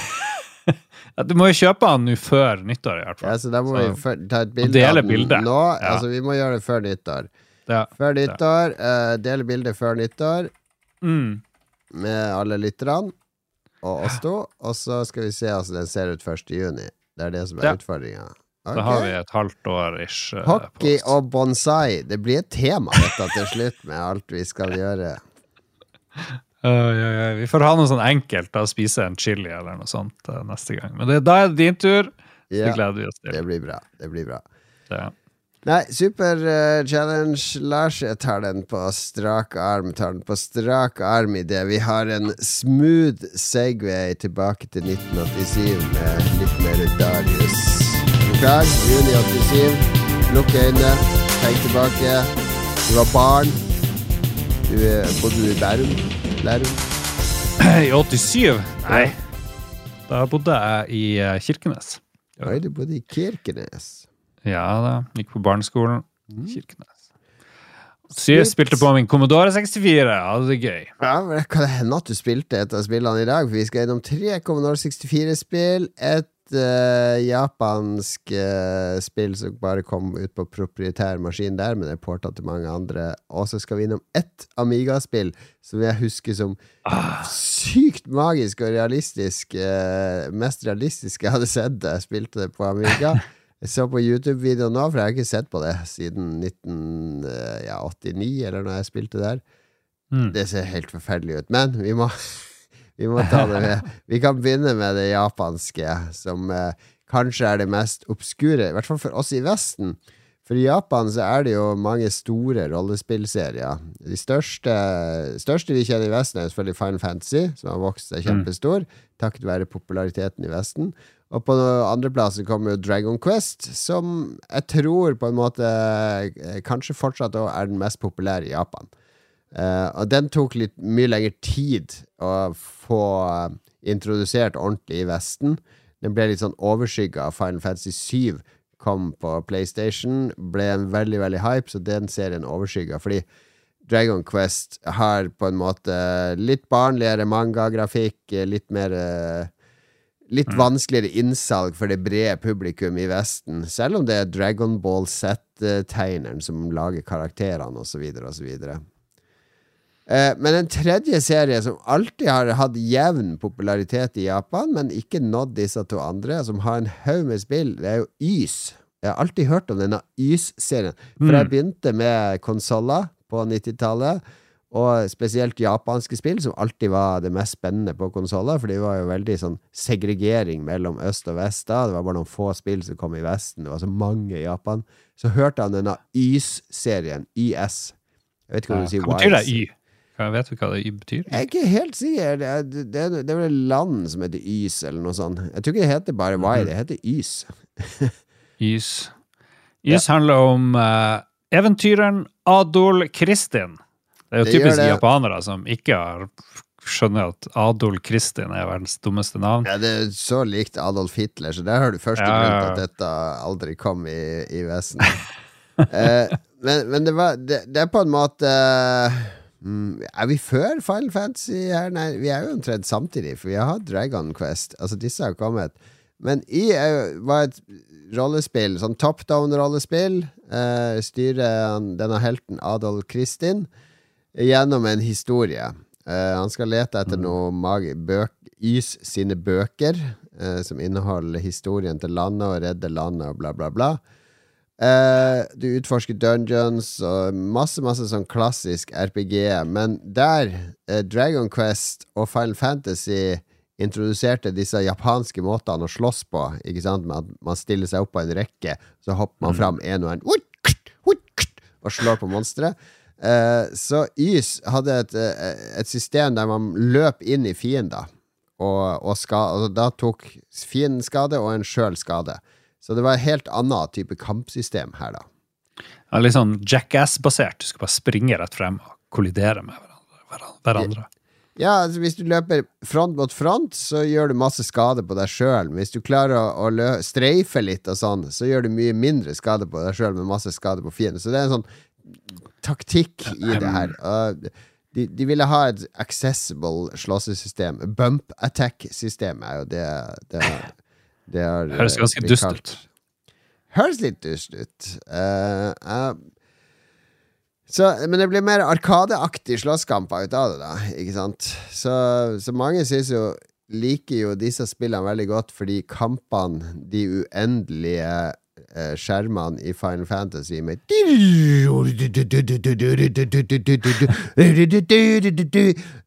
Du må jo kjøpe den nå før nyttår, i hvert fall. Ja, så da må Så- vi før, ta et bilde dele av den nå. Ja. Altså, vi må gjøre det før nyttår. Ja. Før nyttår. Uh, dele bildet før nyttår Mm. med alle lytterne og oss to. Og så skal vi se hvordan den ser ut 1. juni. Det er det som er Ja. utfordringa. Da har vi et halvt år ish. Uh, Hockey post. og bonsai. Det blir et tema dette til slutt, med alt vi skal [LAUGHS] gjøre. Uh, ja, ja. Vi får ha noe sånn enkelt, da spise en chili eller noe sånt uh, neste gang. Men det, da er det din tur. Det gleder vi oss til. det blir bra. Det blir bra. Ja. Nei, super uh, challenge, Lars. Jeg tar den på strak arm. Tar den på strak arm idet vi har en smooth Segway tilbake til 1987 med litt mer Darius. Klar? Juni 87. Lukk øynene. Tenk tilbake. Du var barn. Du eh, bodde du i Bærum? Lærum? [CLEARS THROAT] I 87? Nei. Da bodde jeg i eh, Kirkenes. Oi, du bodde i Kirkenes. Ja da. Gikk på barneskolen. Kirkenes. Så jeg spilte på min Commodore 64. Ja, det er gøy. Ja, men det Kan det hende at du spilte et av spillene i dag? For vi skal gjennom tre Commodore 64-spill. Et uh, japansk uh, spill som bare kom ut på proprietær maskin der, men er porta til mange andre. Og så skal vi innom ett Amiga-spill som jeg husker som sykt magisk og realistisk. Uh, mest realistiske jeg hadde sett da jeg spilte det på Amiga. [LAUGHS] Jeg så på YouTube-videoen nå, for jeg har ikke sett på det siden 1989, eller når jeg spilte der. Mm. Det ser helt forferdelig ut. Men vi må, [LAUGHS] vi må ta det med. Vi kan begynne med det japanske, som eh, kanskje er det mest obskure, i hvert fall for oss i Vesten. For i Japan så er det jo mange store rollespillserier. De største, største vi kjenner i Vesten, er selvfølgelig Final Fantasy, som har vokst seg kjempestor takket være populariteten i Vesten. Og på andreplass kommer jo Dragon Quest, som jeg tror på en måte eh, kanskje fortsatt er den mest populære i Japan. Uh, og den tok litt mye lengre tid å få eh, introdusert ordentlig i Vesten. Den ble litt sånn overskygga av Final Fantasy 7 kom på PlayStation. Ble en veldig, veldig hype, så den serien overskygga. Fordi Dragon Quest har på en måte litt barnligere mangagrafikk, litt mer eh, Litt vanskeligere innsalg for det brede publikum i Vesten, selv om det er Dragon Ball Z-tegneren som lager karakterene, osv., osv. Eh, men en tredje serie som alltid har hatt jevn popularitet i Japan, men ikke nådd disse to andre, som har en haug med spill, det er jo Ys. Jeg har alltid hørt om denne Ys-serien, for Mm. jeg begynte med konsoller på 90-tallet. Og spesielt japanske spill, som alltid var det mest spennende på konsoller. For det var jo veldig sånn segregering mellom øst og vest da. Det var bare noen få spill som kom i Vesten. Det var så mange i Japan. Så hørte han denne YS-serien. YS. Jeg vet ikke hva du sier Hva betyr det Y? Jeg Vet du hva det Y betyr? Jeg er ikke helt sikker. Det er, det, er, det er vel et land som heter Ys, eller noe sånt. Jeg tror ikke det heter bare Y, det heter Ys. [LAUGHS] Ys. Ys handler om uh, eventyreren Adol Kristin. Det er jo Det typisk japanere som ikke har skjønner at Adol Kristin er verdens dummeste navn. Ja, det er så likt Adolf Hitler, så der har du første Ja, grunn til at dette aldri kom i, i vesen. eh, men, men det var det, det er på en måte uh, Er vi før Final Fantasy her? Nei, vi er jo omtrent samtidig, for vi har hatt Dragon Quest. Altså, disse har kommet. Men I er var et rollespill, sånn top down-rollespill. Eh, styrer denne helten Adolf Kristin gjennom en historie. Uh, han skal lete etter noe magi bøk, Ys sine bøker, uh, som inneholder historien til landet og redde landet og bla, bla, bla. Uh, du utforsker dungeons og masse, masse sånn klassisk RPG, men der Dragon Quest og Final Fantasy introduserte disse japanske måtene å slåss på, ikke sant, med at man stiller seg opp på en rekke, så hopper man fram en og en og slår på monstre. Eh, så Ys hadde et, eh, et system der man løp inn i fiender, og, og, ska, og da tok fienden skade, og en sjøl skade. Så det var en helt annen type kampsystem her, da. Ja, litt sånn jackass-basert. Du skal bare springe rett frem og kollidere med hverandre. Ja, altså Hvis du løper front mot front, så gjør du masse skade på deg sjøl. Hvis du klarer å, å streife litt, og sånn så gjør du mye mindre skade på deg sjøl, med masse skade på fienden. Så det er en sånn taktikk i det her. Uh, de, de ville ha et accessible slåssesystem. Bump attack-systemet er jo det det, det eh, [LAUGHS] Høres ganske dust ut. Høres litt dust ut. Uh, uh, Så, men det blir mer arkadeaktig slåsskamper ut av det, da. Ikke sant? Så, så mange synes jo liker jo disse spillene veldig godt fordi kampene, de uendelige skjermene i Final Fantasy med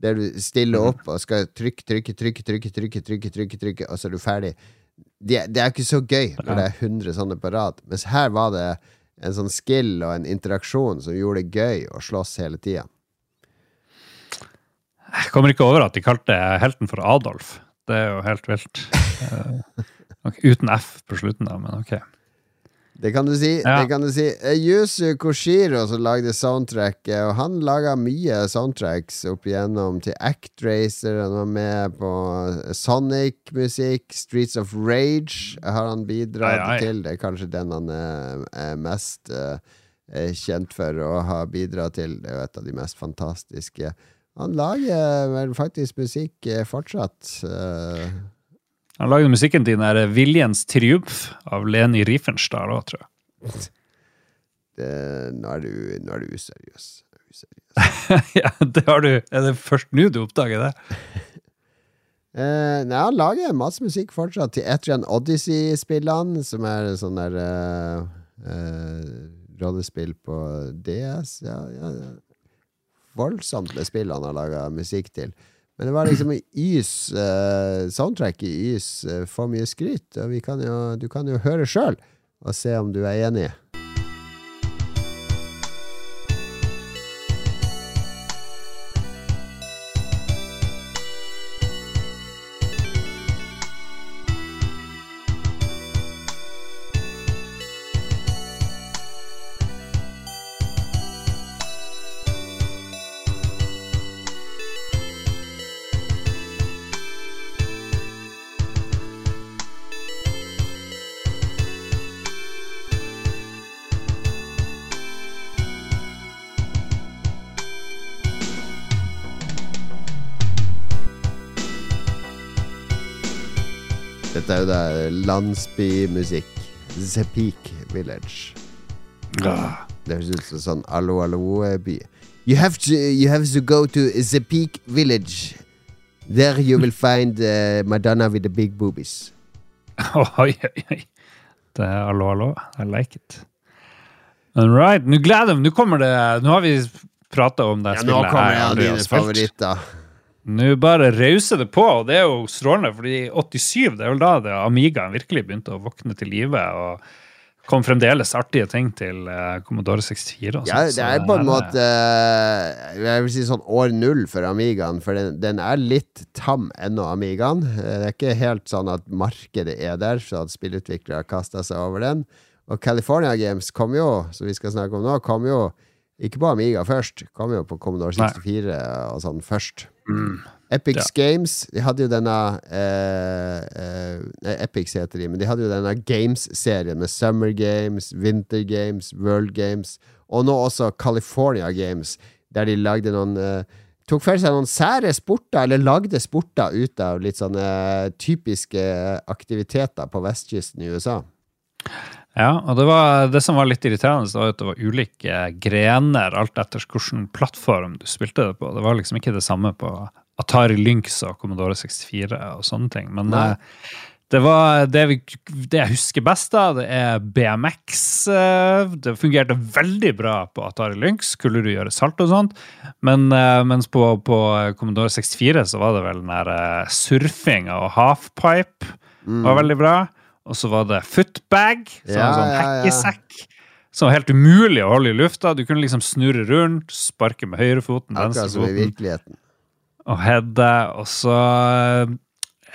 Der du stiller opp og skal trykke, trykke, trykke, trykke, trykke, trykke, trykke, trykke og så er du ferdig. Det, det er ikke så gøy når det er 100 sånne på rad. Mens her var det en sånn skill og en interaksjon som gjorde det gøy å slåss hele tida. Jeg kommer ikke over at de kalte helten for Adolf. Det er jo helt vilt. [LAUGHS] Uh, uten F på slutten, da, men ok. Det kan du si. Ja. det kan du si Yusu Koshiro som lagde soundtracket, og han laga mye soundtracks opp igjennom til Actracer. Han var med på Sonic-musikk. Streets of Rage har han bidratt Ai, ai. til. Det er kanskje den han er, er mest eh, kjent for å ha bidratt til. Det er jo et av de mest fantastiske. Han lager vel faktisk musikk fortsatt. Han lagde musikken til den der Viljens triumf av Leni Riefenstahl òg, tror jeg. [LAUGHS] det, nå, er du, nå er du useriøs. useriøs. [LAUGHS] ja, det har du. Er det først nå du oppdager det? [LAUGHS] Eh, nei, han lager masse musikk fortsatt til Etrian Odyssey-spillene, som er sånn der uh, uh, rollespill på DS. Ja, ja, ja. Voldsomt med spill han har laga musikk til. Men det var liksom Ys uh, Soundtrack i Ys uh, for mye skryt, og kan jo, du kan jo høre sjøl og se om du er enig. Dette er jo da landsbymusikk. Peak Village. Det høres ut som sånn Allo Allo-by. You have to you have to go to Peak Village. There you will find uh, Madonna with the big boobies. [LAUGHS] Oi, oi, oi. Det er hallo, hallo. I like it. All right. Nå gleder jeg meg. Nå kommer det Nå har vi prata om det Ja, nå kommer jeg har dine spilt. favoritter. Nå bare rauser det på, og det er jo strålende, fordi 87 det er vel da det Amigaen virkelig begynte å våkne til live. og kom fremdeles artige ting til uh, Commodore 64. Og Ja, det er på en måte uh, Jeg vil si sånn år null for Amigaen, for den, den er litt tam ennå, Amigaen. Eh, Det er ikke helt sånn at markedet er der, så at spillutviklere har kasta seg over den. Og California Games kom jo, som vi skal snakke om nå, kom jo ikke på Amiga først, kom jo på Commodore Nei. 64 og sånn først. Mm. Epic Ja. Games De hadde jo denne eh, eh, Epics heter de, men de hadde jo denne Games-serien med Summer Games, Winter Games, World Games, og nå også California Games, der de lagde noen eh, Tok for seg noen sære sporter, eller lagde sporter ut av litt sånne typiske aktiviteter på vestkysten i USA. Ja, og det, var, det som var litt irriterende, var at det var ulike grener alt etter hvilken plattform du spilte det på. Det var liksom ikke det samme på Atari Lynx og Commodore 64 og sånne ting. Men Nei. eh, det var det, vi, det jeg husker best, da, det er BMX. eh, Det fungerte veldig bra på Atari Lynx. Skulle du gjøre salt og sånt. Men eh, mens på, på Commodore 64 så var det vel den der surfing og halfpipe var veldig bra. Og så var det footbag, sånn, Ja, sånn ja, ja. hekkesekk. Som var helt umulig å holde i lufta. Du kunne liksom snurre rundt, sparke med høyrefoten, som venstrefoten og heade. Og så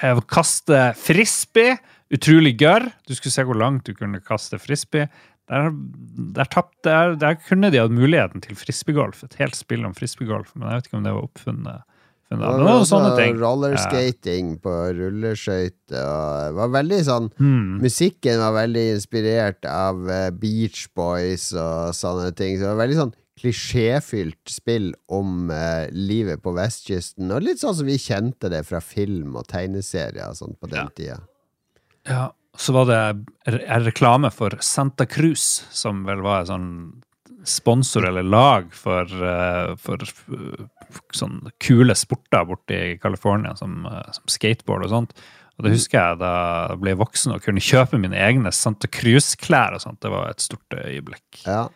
eh, kaste frisbee. Utrolig gørr. Du skulle se hvor langt du kunne kaste frisbee. Der, der, tapp, der, der kunne de hatt muligheten til frisbeegolf. Et helt spill om frisbeegolf. Men jeg vet ikke om det var oppfunnet. Det var også sånne ting. Rollerskating på rulleskøyter. og var veldig sånn mm. Musikken var veldig inspirert av eh, Beach Boys og sånne ting. Så det var veldig sånn klisjéfylt spill om eh, livet på vestkysten. Og litt sånn som vi kjente det fra film og tegneserier og sånt på den Ja. tida. Ja, så var det en reklame for Santa Cruz, som vel var en sånn sponsor eller lag for, uh, for uh, sånn kule sporter borte i California, som, uh, som, skateboard og sånt. Og det husker jeg da jeg ble voksen og kunne kjøpe mine egne Santa Cruz-klær og sånt. Det var et stort øyeblikk. Ja.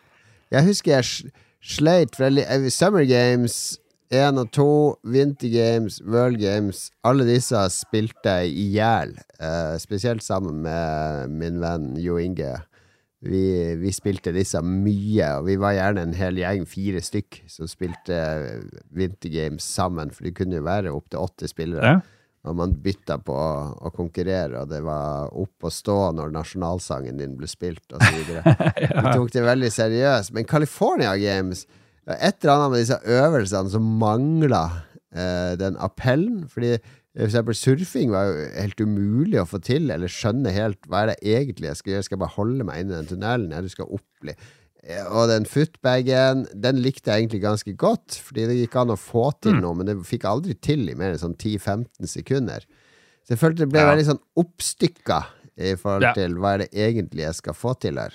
Jeg husker jeg sleit veldig Summer Games Én og to, Winter Games, World Games, alle disse spilte jeg i hjel. Uh, spesielt sammen med min venn Jo Inge. Vi, vi, spilte disse mye, og vi var gjerne en hel gjeng, fire stykk, som spilte Winter Games sammen, for det kunne jo være opptil åtte spillere. Ja. Og man bytta på å, å, konkurrere, og det var opp og stå når nasjonalsangen din ble spilt, osv. [LAUGHS] ja. Vi tok det veldig seriøst. Men California Games et eller annet med disse øvelsene som mangla eh, den appellen. Fordi for eksempel surfing var jo helt umulig å få til, eller skjønne helt hva er det egentlig jeg skal gjøre. Skal jeg bare holde meg inne i den tunnelen? Ja, du skal opp eh, Og den footbagen, den likte jeg egentlig ganske godt, fordi det gikk an å få til mm. noe, men det fikk aldri til i mer enn sånn 10-15 sekunder. Så jeg følte det ble ja. veldig sånn oppstykka i forhold til hva er det egentlig jeg skal få til her.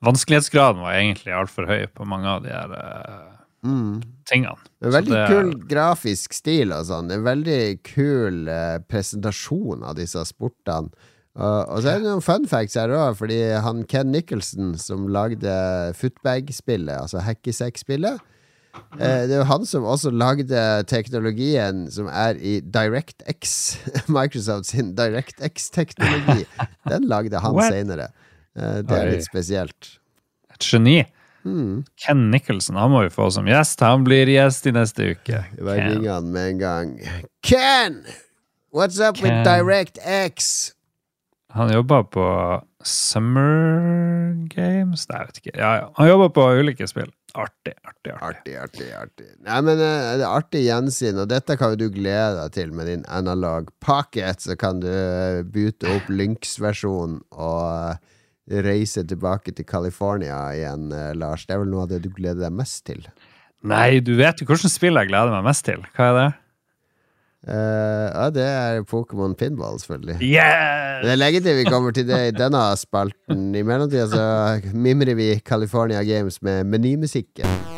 Vanskelighetsgraden var egentlig altfor høy på mange av de her uh, mm. tingene. En veldig det, kul grafisk stil og sånn. En veldig kul eh, presentasjon av disse sportene. Uh, og så er det noen fun facts her òg, fordi han Ken Nicholson som lagde footbag-spillet, altså hackesekk-spillet uh, Det er jo han som også lagde teknologien som er i DirectX. [LAUGHS] Microsoft sin DirectX-teknologi. [LAUGHS] Den lagde han seinere. Eh, det er litt spesielt. Et geni. Mm. Ken Nicholson han må vi få som gjest. Han blir gjest i neste uke. Jeg ringer han med en gang. Ken! What's up Ken. with DirectX? Han jobber på Summer Games Nei, jeg vet ikke. Ja, ja. Han jobber på ulike spill. Artig, artig, artig. artig, artig, artig. Nei, men uh, det er artig gjensyn, og dette kan jo du glede deg til med din analog pocket. Så kan du uh, bute opp Lynx-versjonen og uh, reise tilbake til California igjen, eh, Lars? Det er vel noe av det du gleder deg mest til? Nei, du vet jo hvilket spill jeg gleder meg mest til. Hva er det? Uh, ja, det er Pokémon Pinball, selvfølgelig. Yes! Det er lenge til vi kommer til det i denne spalten. I mellomtida så mimrer vi California Games med menymusikken.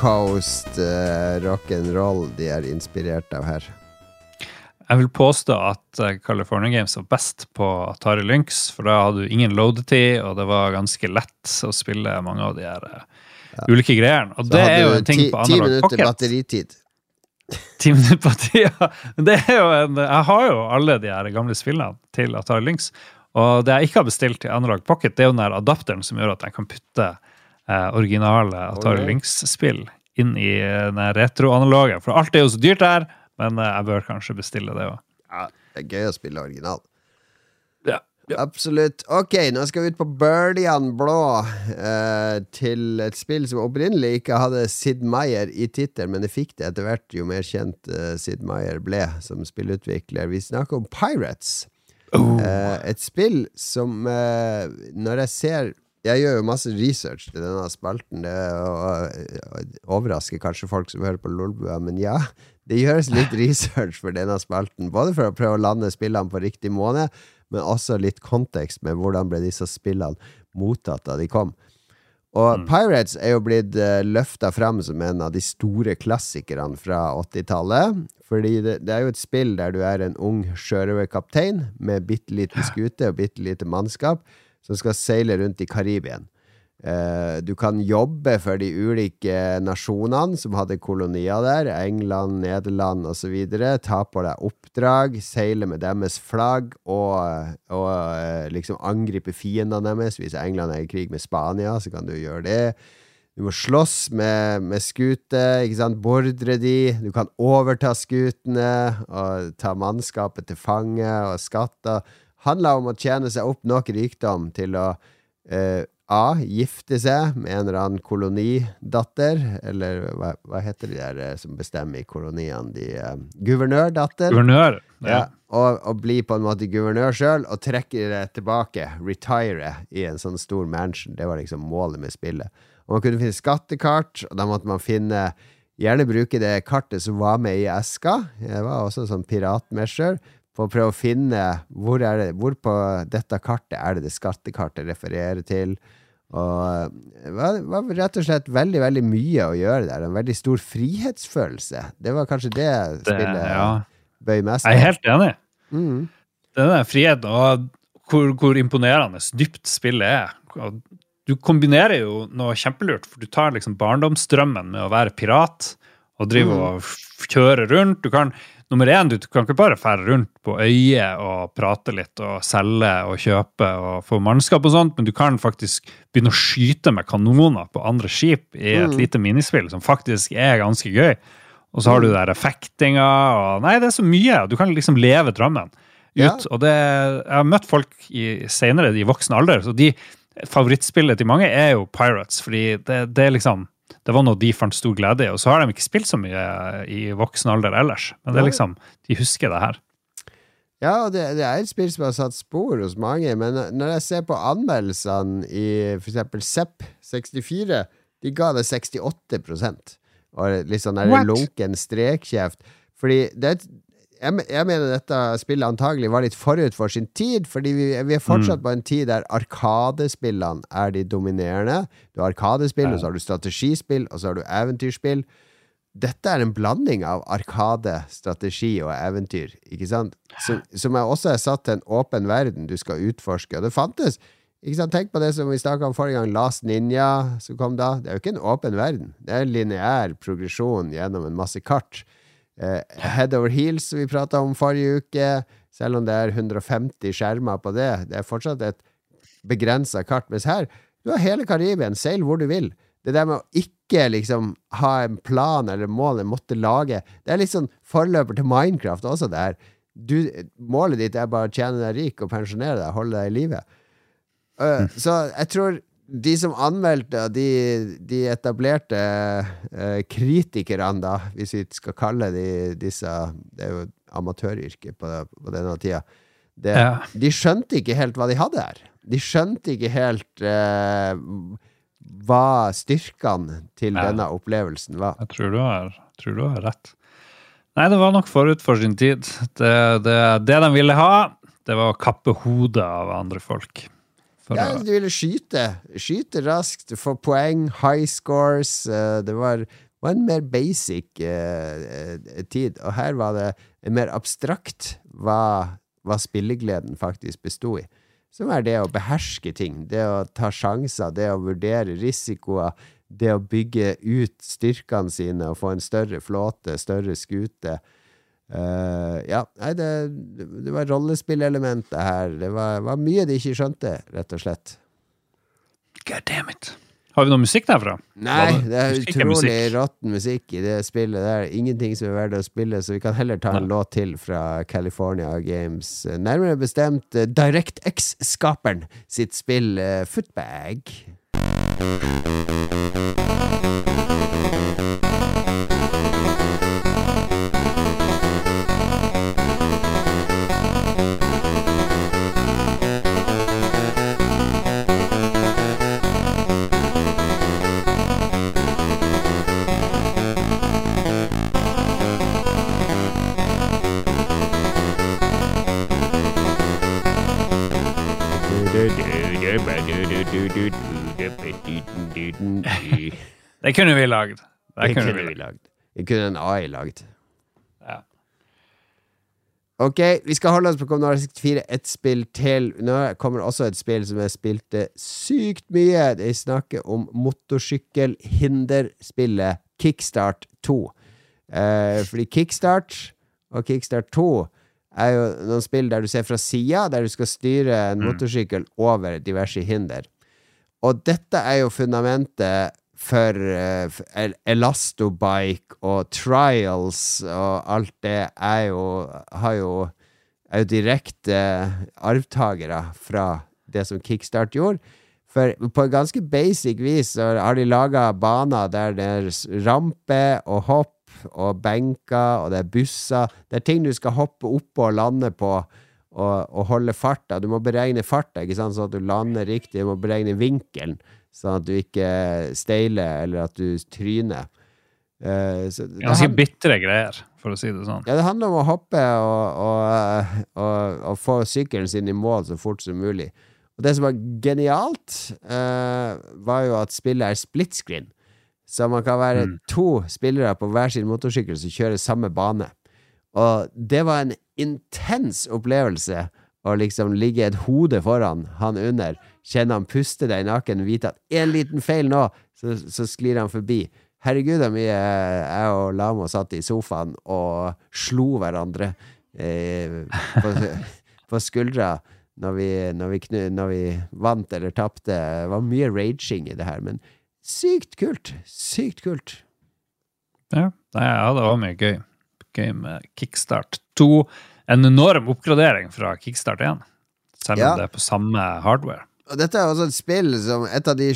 Coast uh, rock'n'roll de er inspirert av her? Jeg vil påstå at eh, California Games var best på Atari Lynx, for da hadde du ingen loadetid, og det var ganske lett å spille mange av de her uh, ja. ulike greiene. Og Så det er jo en ting ti, på Analog Pocket. [LAUGHS] Ti minutter batteritid. Ti minutter batteri. Det er jo en, jeg har jo alle de her gamle spillene til Atari Lynx, og det jeg ikke har bestilt til Analog Pocket, det er jo den adapteren som gjør at jeg kan putte originale Atari Lynx-spill inn i eh, den retroanaloge. For alt er jo så dyrt der, men eh, jeg bør kanskje bestille det òg. Ja, det er gøy å spille original. Ja, ja. Absolutt. Ok, nå skal vi ut på Birdian Blå eh, til et spill som opprinnelig ikke hadde Sid Meyer i tittel, men det fikk det etter hvert jo mer kjent eh, Sid Meyer ble som spillutvikler. Vi snakker om Pirates. Oh. Eh, et spill som Når jeg ser jeg gjør jo masse research til denne spalten. Det overrasker kanskje folk som hører på Lolbua, men ja. Det gjøres litt research for denne spalten, både for å prøve å lande spillene på riktig måned, men også litt kontekst med hvordan ble disse spillene mottatt da de kom. Og mm. Pirates er jo blitt uh, eh, løfta fram som en av de store klassikerne fra 80-tallet. Fordi det, det, er jo et spill der du er en ung sjørøverkaptein med bitte liten skute og bitte lite mannskap som skal seile rundt i Karibien. Uh, du kan jobbe for de ulike nasjonene som hadde kolonier der, England, Nederland osv. Ta på deg oppdrag, seile med deres flagg og, og uh, liksom angripe fiendene deres. Hvis England er i krig med Spania, så kan du gjøre det. Du må slåss med, med skuter, ikke sant? bordre de. Du kan overta skutene og ta mannskapet til fange og skatter handla om å tjene seg opp nok rikdom til å eh, A. Gifte seg med en eller annen kolonidatter, eller hva, hva heter de der eh, som bestemmer i koloniene? De, eh, guvernørdatter. Guvernør. Ja, og, og bli på en måte guvernør sjøl, og trekke det tilbake. Retire i en sånn stor mansion. Det var liksom målet med spillet. Og man kunne finne skattekart, og da måtte man finne Gjerne bruke det kartet som var med i eska. Det var også sånn piratmesher. For å prøve å finne hvor, er det, hvor på dette kartet er det det skattekartet refererer til. Og det var, var rett og slett veldig veldig mye å gjøre der. En veldig stor frihetsfølelse. Det var kanskje det spillet Det, ja. bøy mest Jeg er helt enig. Mm. Denne friheten og hvor, hvor imponerende dypt spillet er. Du kombinerer jo noe kjempelurt, for du tar liksom barndomsdrømmen med å være pirat og drive Mm. og kjøre rundt. Du kan, nummer én, du kan ikke bare fære rundt på øyet og prate litt og selge og kjøpe og få mannskap og sånt, men du kan faktisk begynne å skyte med kanoner på andre skip i et Mm. lite minispill, som faktisk er ganske gøy. Og så har du Mm. der effektinga og Nei, det er så mye. Du kan liksom leve drømmen Ja. Og det, jeg har møtt folk i, senere i voksen alder, så de favorittspillet til mange er jo Pirates, fordi det, det er liksom det var noe de fant stor glede i, og så har de ikke spilt så mye i voksen alder ellers. Men det er liksom, de husker det her. Ja, og det, det er et spill som har satt spor hos mange, men når jeg ser på anmeldelsene i f.eks. Zepp64, de ga det 68% og litt sånn der lunken strekkjeft. Fordi det et jeg, jeg mener dette spillet antagelig var litt forut for sin tid, fordi vi, vi er fortsatt på en tid der arkadespillene er de dominerende. Du har arkadespill, og så har du strategispill, og så har du eventyrspill. Dette er en blanding av arkade, strategi og eventyr, ikke sant? Som, som er også er satt til en åpen verden du skal utforske. Og det fantes ikke sant? Tenk på det som vi snakka om forrige gang, Last Ninja som kom da. Det er jo ikke en åpen verden. Det er en lineær progresjon gjennom en masse kart. Eh, Head over heels, som vi prata om forrige uke, selv om det er 150 skjermer på det, det er fortsatt et begrensa kart. Mens her, du har hele Karibien, seil hvor du vil. Det der med å ikke liksom ha en plan eller mål en måtte lage, det er litt sånn forløper til Minecraft også, det her. Du, målet ditt er bare å tjene deg rik og pensjonere deg, holde deg i live. Uh, så jeg tror de som anmeldte, de, de etablerte uh, kritikerne, da, hvis vi skal kalle de disse Det er jo amatøryrke på, på denne tida. Det, Ja. De skjønte ikke helt hva de hadde her. De skjønte ikke helt uh, hva styrkene til Ja. denne opplevelsen var. Jeg tror du har, tror du har rett. Nei, det var nok forut for sin tid. Det, det, det de ville ha, det var å kappe hodet av andre folk. Ja, å, de ville skyte. Skyte raskt, få poeng, high scores. eh, det var, var en mer basic eh, eh, tid. Og her var det mer abstrakt hva, hva spillegleden faktisk besto i. Som er det å beherske ting. Det å ta sjanser, det å vurdere risikoer. Det å bygge ut styrkene sine og få en større flåte, større skute. Eh, ja, nei, det, det var rollespillelementet her. Det var, var mye de ikke skjønte, rett og slett. God damn it. Har vi noe musikk derfra? Nei, det er Musikk er utrolig musikk. råtten musikk i det spillet. Det er ingenting som er verdt å spille, så vi kan heller ta en Nei. låt til fra California Games. Nærmere bestemt eh, DirectX-skaperen sitt spill eh, Footbag. Det kunne vi lagd. Det kunne vi lagd. Det kunne en AI lagd. Ja. Ok, vi skal holde oss på Kommunal 64 ett spill til. Nå kommer også et spill som jeg spilte sykt mye. De snakker om motorsykkelhinderspillet Kickstart 2. Eh, fordi Kickstart og Kickstart 2 er jo noen spill der du ser fra sida, der du skal styre en motorsykkel over diverse hinder. Og dette er jo fundamentet for uh, Elastobike og Trials og alt det er jo Har jo er jo direkte arvtakere fra det som Kickstart gjorde. For på ganske basic vis så har de laga baner der det er rampe og hopp og benker, og det er busser. Det er ting du skal hoppe oppå og lande på og, og holde farta. Du må beregne farta, ikke sant, sånn at du lander riktig. Du må beregne vinkelen, sånn at du ikke steiler eller at du tryner. Uh, Ganske bitre greier, for å si det sånn. Ja, det handler om å hoppe og, og, og, og få sykkelen sin i mål så fort som mulig. Og det som var genialt, uh, var jo at spillet er split screen. Så man kan være mm. to spillere på hver sin motorsykkel som kjører samme bane. Og det var en intens opplevelse å liksom ligge et hode foran, han under, kjenne han puste deg naken, vite at én liten feil nå, så, så sklir han forbi. Herregud, hvor mye jeg og Lamo satt i sofaen og slo hverandre eh, på, på skuldra når vi, når, vi knu, når vi, vant eller tapte. Det var mye raging i det her, men sykt kult! Sykt kult. Ja det var mye gøy. Gøy med Kickstart 2. En enorm oppgradering fra Kickstart 1, selv om ja. det er på samme hardware. Og dette er også et spill som et av de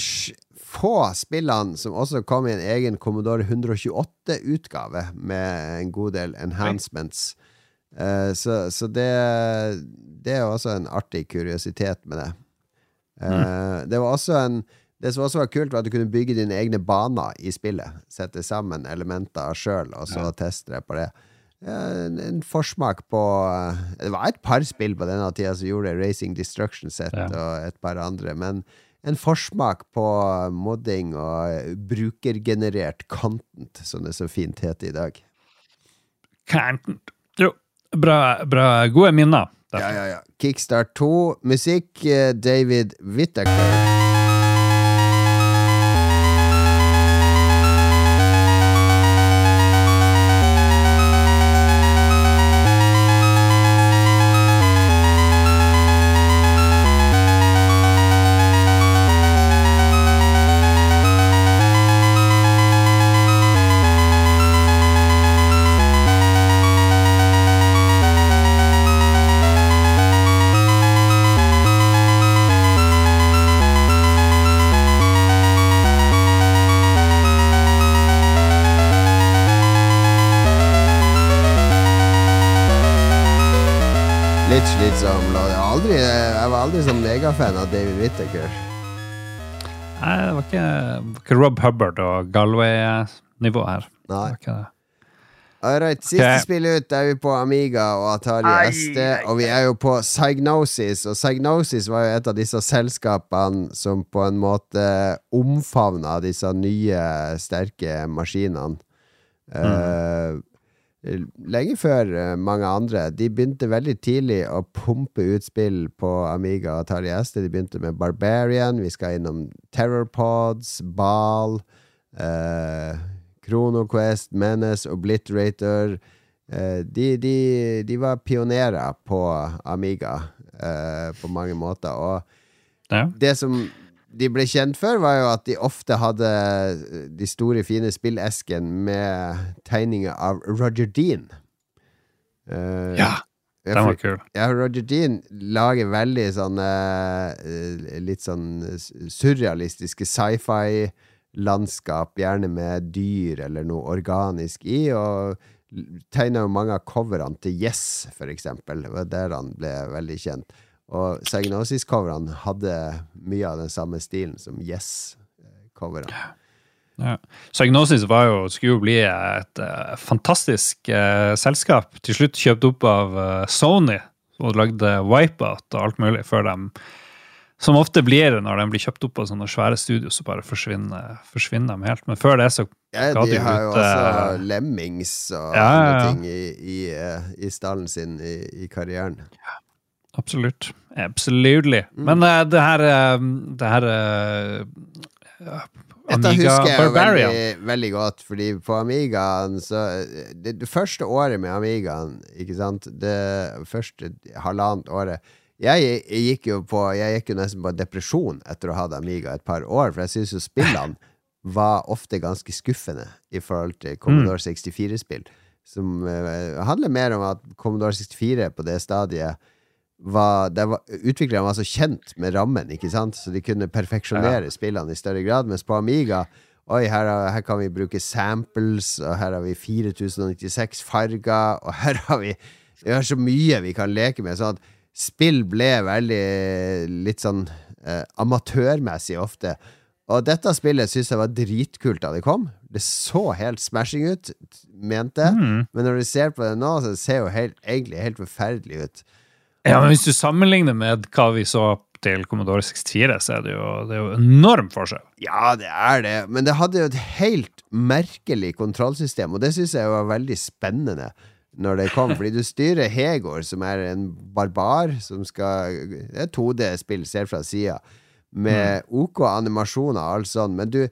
få spillene som også kom i en egen Commodore 128-utgave, med en god del enhancements. Uh, så, så det, det er også en artig kuriositet med det. Uh, mm. Det var også en det som også var kult, var at du kunne bygge dine egne baner i spillet. Sette sammen elementer sjøl, og så ja. teste det på det. En, en, forsmak på eh, Det var et par spill på denne tida som gjorde Racing Destruction Set ja. og et par andre, men en forsmak på modding og brukergenerert content, som det så fint heter i dag. Content. Jo, bra, bra gode minner. Ja, ja, ja. Kickstart 2. Musikk eh, David Whittaker. Megafan av David Whittaker. Nei, det var ikke, ikke Rob Hubbard og Galway-nivå her. Nei. Alright, siste okay. spill ut er vi på Amiga og Atari ai, SD, og vi er jo på Psygnosis. Og Psygnosis var jo et av disse selskapene som på en måte omfavna disse nye, sterke maskinene. Mm. Uh, lenge før eh, mange andre. De begynte veldig tidlig å pumpe ut spill på Amiga og Atari SD. De begynte med Barbarian, vi skal innom Terrorpods, Bal, eh, Chronoquest, Menace, Obliterator. Eh, de, de, de, var pionerer på Amiga eh, på mange måter. Og ja. det som de ble kjent for, var jo at de ofte hadde de store, fine spillesken med tegninger av Roger Dean. Uh, ja, den var kul. Ja, Roger Dean lager veldig sånne uh, litt sånn surrealistiske sci-fi-landskap, gjerne med dyr eller noe organisk i, og tegna jo mange av coverne til Yes, for eksempel. Det var der han ble veldig kjent. Og Sagnosis-coverne hadde mye av den samme stilen som Yes-coverne. Ja. Sagnosis var jo, skulle jo bli et uh, fantastisk uh, selskap. Til slutt kjøpt opp av uh, Sony og lagde Wipeout og alt mulig før dem. Som ofte blir det når de blir kjøpt opp av sånne svære studio, så bare forsvinner, forsvinner de helt. Men før det så ja, De, de har jo også Lemmings og ja, andre ting i, i, i, stallen sin i, i karrieren. Ja. Absolutt. Absolutely. Mm. Men uh, det her, uh, det her uh, Dette husker jeg veldig, veldig, godt, fordi på Amigaen så det, det, første året med Amigaen, ikke sant Det første halvannet året jeg, jeg, gikk jo på Jeg gikk jo nesten på depresjon etter å ha hatt Amiga et par år, for jeg syns jo spillene [LAUGHS] var ofte ganske skuffende i forhold til Commodore 64-spill. Mm. som handler mer om at Commodore 64 på det stadiet var, var, Utviklerne var så kjent med rammen, ikke sant? så de kunne perfeksjonere spillene i større grad. Mens på Amiga Oi, her, har- her kan vi bruke samples, og her har vi 4096 farger, og her har vi Vi har så mye vi kan leke med. Sånn at spill ble veldig litt sånn eh, amatørmessig ofte. Og dette spillet syns jeg var dritkult da det kom. Det så helt smashing ut, mente jeg. Mm. Men når du ser på det nå, så ser det jo helt, egentlig helt forferdelig ut. Ja, men Hvis du sammenligner med hva vi så til Commodore 64, så er det jo, det er jo enorm forskjell. Ja, det er det, men det hadde jo et helt merkelig kontrollsystem, og det syns jeg var veldig spennende når det kom, fordi du styrer Hegor, som er en barbar, som skal Det er 2D-spill, ser fra sida, med OK animasjoner og alt sånt, men du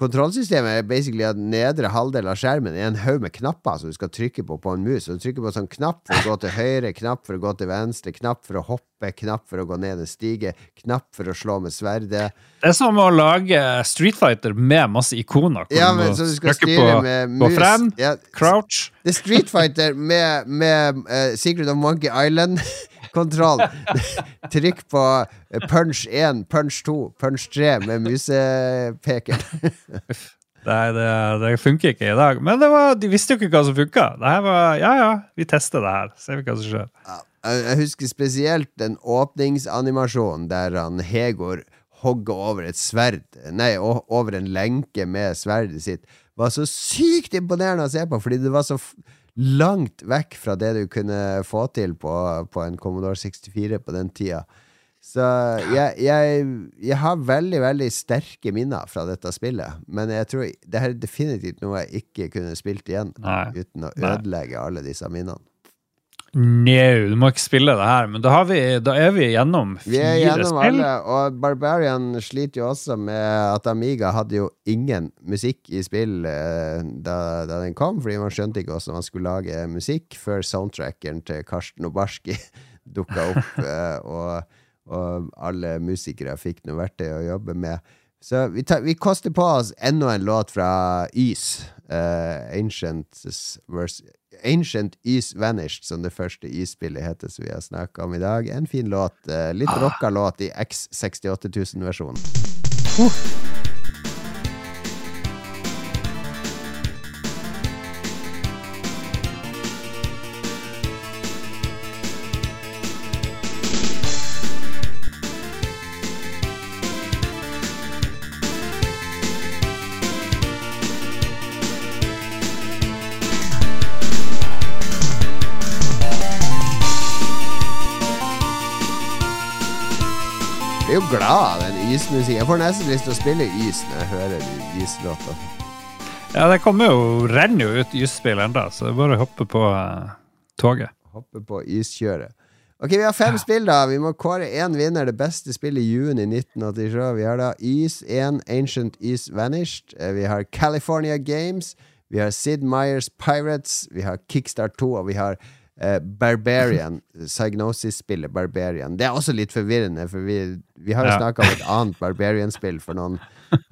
Kontrollsystemet er basically at nedre halvdel av skjermen er en haug med knapper som du skal trykke på på en mus. Og du trykker på en sånn knapp for å gå til høyre, knapp for å gå til venstre, knapp for å hoppe, knapp for å gå ned en stige, knapp for å slå med sverdet. Det er som å lage Street Fighter med masse ikoner. Ja, men så du skal styre med mus. mus. frem, Ja, crouch det er Street Fighter med, med uh, Secret of Monkey Island-kontroll. [LAUGHS] Trykk på eh, punch 1, punch 2, punch 3 med musepeker. Nei, det, det funker ikke i dag. Men det var, de visste jo ikke hva som funka. Det her var Ja, ja, vi tester det her. Ser vi hva som skjer. Jeg jeg husker spesielt den åpningsanimasjonen der han Hegor hogger over et sverd Nei, over en lenke med sverdet sitt. Var så sykt imponerende å se på, fordi det var så langt vekk fra det du kunne få til på, på en Commodore 64 på den tida. Så jeg, jeg, jeg har veldig, veldig sterke minner fra dette spillet. Men jeg tror det her er definitivt noe jeg ikke kunne spilt igjen Nei. uten å ødelegge alle disse minnene. Njau, du må ikke spille det her. Men da, har vi, da er vi gjennom Vi er gjennom spill. alle, og Barbarian sliter jo også med at Amiga hadde jo ingen musikk i spill eh, da, da den kom, fordi man skjønte ikke hvordan man skulle lage musikk før soundtrackeren til Karsten Obarski [LAUGHS] dukka opp, [LAUGHS] eh, og, og alle musikere fikk noe verktøy å jobbe med. Så vi, ta, vi koster på oss enda en låt fra Ys. eh, Ancients vers- Ancient Is Vanished, som det første Ys-spillet heter, som vi har snakka om i dag. En fin låt. eh, litt rocka låt i X68 000-versjonen. Ys-musikken. Jeg får nesten lyst til å spille is når jeg hører de Ys-låta. Ja, det kommer jo, renner jo ut isspill ennå, så det er bare å hoppe på uh, toget. Hoppe på Ys-kjøret. Ok, vi har fem spill, da. Vi må kåre én vinner. Det beste spillet i juni 1987. Vi har da Is 1, Ancient Is Vanished. Eh, Vi har California Games. Vi har Sid Meyers Pirates. Vi har Kickstart 2, og vi har eh, Barbarian. Psygnosis-spillet Barbarian. Det er også litt forvirrende, for vi, vi har jo Ja. snakka om et annet Barbarian-spill for noen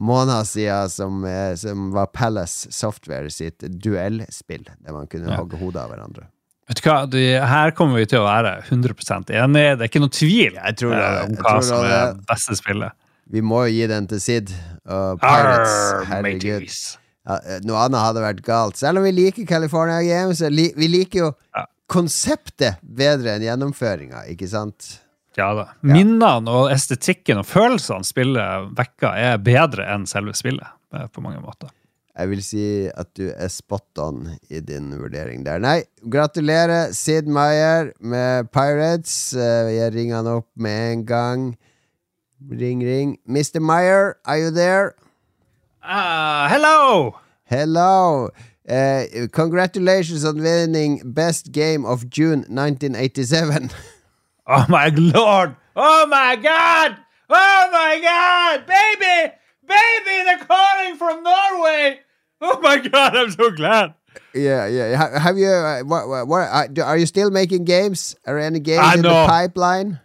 måneder siden, som, eh, som var Palace Software sitt duellspill, der man kunne Ja. hogge hodet av hverandre. Vet du hva, de, Her kommer vi til å være 100 enige. Det er ikke noe tvil Jeg tror det. eh, om hva som det. er beste spillet. Vi må jo gi den til Sid og Pirates. Arr, Herregud. Ja, eh, noe annet hadde vært galt. Selv om vi liker California Games, vi liker jo Ja. Konseptet bedre enn gjennomføringa, ikke sant? Ja da. Minnene og estetikken og følelsene spillet vekker, er bedre enn selve spillet. eh, På mange måter. Jeg vil si at du er spot on i din vurdering der. Nei, gratulerer, Sid Meyer med Pirates. Eh, Jeg ringer han opp med en gang. Ring, ring. Mr. Meyer, are you there? Uh, hello! Hello. Uh, congratulations on winning Best Game of June 1987. [LAUGHS] Oh my lord! Oh my god! Oh my god! Baby! Baby, they're calling from Norway! Oh my god, I'm so glad! yeah, yeah. Have you? Uh, what, what, what, uh, are you still making games? Are any games I in the pipeline?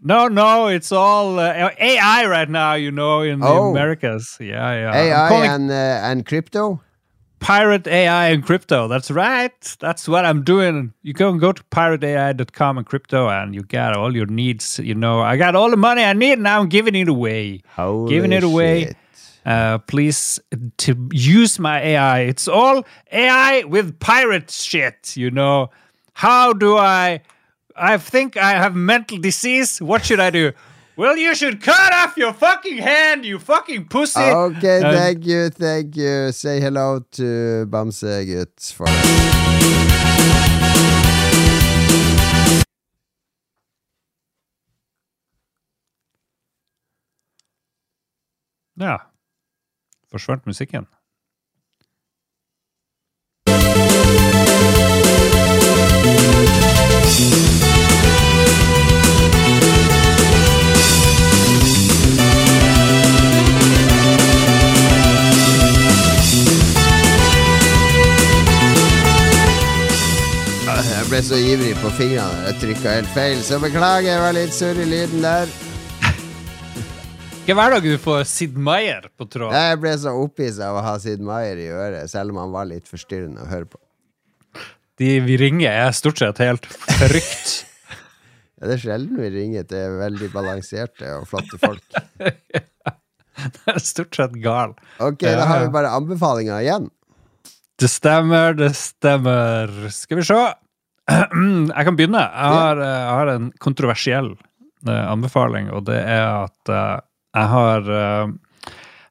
No, no, it's all uh, AI right now, you know, in the Oh. Americas. Yeah, yeah. AI calling- and uh, and crypto. Pirate AI and crypto. That's right. That's what I'm doing. You go and go to pirateai.com and crypto, and you got all your needs. You know, I got all the money I need. Now I'm giving it away. Holy giving it away. shit. Uh, please to use my AI. It's all AI with pirate shit. You know, how do I? I think I have mental disease. What should I do? Well, you should cut off your fucking hand, you fucking pussy. Okay, thank you, thank you. Say hello to Bamsegutt for us. Ja. Forsvant musikken. Ble så ivrig på fingrene. Jeg trykka helt feil, så beklager. Jeg var litt surr i lyden der. Ikke hver dag du får Sid Meier på tråd. Jeg ble så opphissa av å ha Sid Meier i øret, selv om han var litt forstyrrende å høre på. De vi ringer, er stort sett helt frykt. [LAUGHS] Ja, det er sjelden vi ringer til veldig balanserte og flotte folk. [LAUGHS] Det er stort sett gal. Ok, da har vi bare anbefalinger igjen. Det stemmer, det stemmer. Skal vi se. [CLEARS THROAT] Jeg kan begynne. Jeg har, eh, jeg har en kontroversiell eh, anbefaling, og det er at eh, jeg har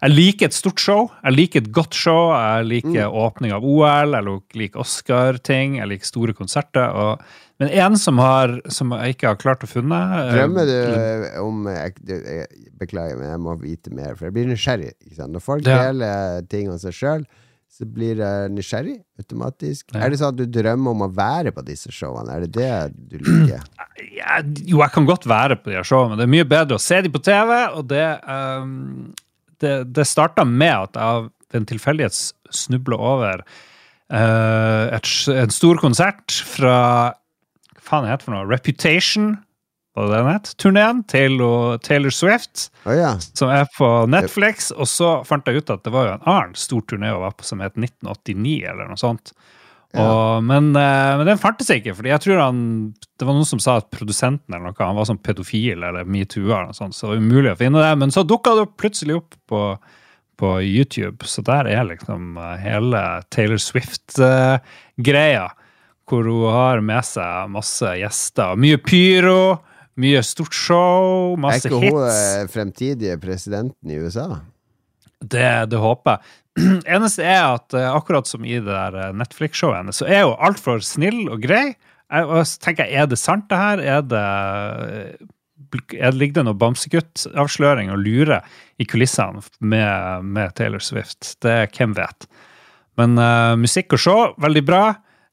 Jeg liker et stort show. Jeg liker et godt show. Jeg liker åpning av OL, jeg liker Oscar-ting, jeg liker store konserter. Og, men en som, har, som jeg ikke har klart å funne Drømmer du om jeg, jeg, Beklager, men jeg må vite mer, for jeg blir nysgjerrig. Når folk Ja. deler ting om seg sjøl, så blir jeg nysgjerrig automatisk. Ja. Er det sånn at du drømmer om å være på disse showene? Er det det du liker? [CLEARS THROAT] ja, Jo, jeg kan godt være på de showene, men det er mye bedre å se de på TV. Og det, um, det, det starta med at jeg ved en tilfeldighet snubla over uh, et, en stor konsert fra Hva faen heter det for noe? Reputation, Turneen til Taylor Swift, oh, ja. som er på Netflix. Og så fant jeg ut at det var jo en annen stor turné som het 1989, eller noe sånt. Og, men, eh, men den fantes ikke, fordi jeg tror han Det var noen som sa at produsenten eller noe, han var sånn pedofil eller metoo eller noe sånt, så det var umulig å finne det. Men så dukka det plutselig opp på, på YouTube, så der er liksom eh, hele Taylor Swift-greia. hvor hun har med seg masse gjester. Mye pyro, mye stort show, masse hits. Er ikke hits. hun fremtidige presidenten i USA? Det, det håper jeg. [CLEARS THROAT] Eneste er at eh, akkurat som i det der eh, Netflix-showet hennes, så er hun altfor snill og grei. Og så tenker jeg, Er det sant, det her? Er det, er Ligger det noe bamsekutt-avsløring og lure i kulissene med, med Taylor Swift? Det Hvem vet? Men uh, musikk og show, veldig bra.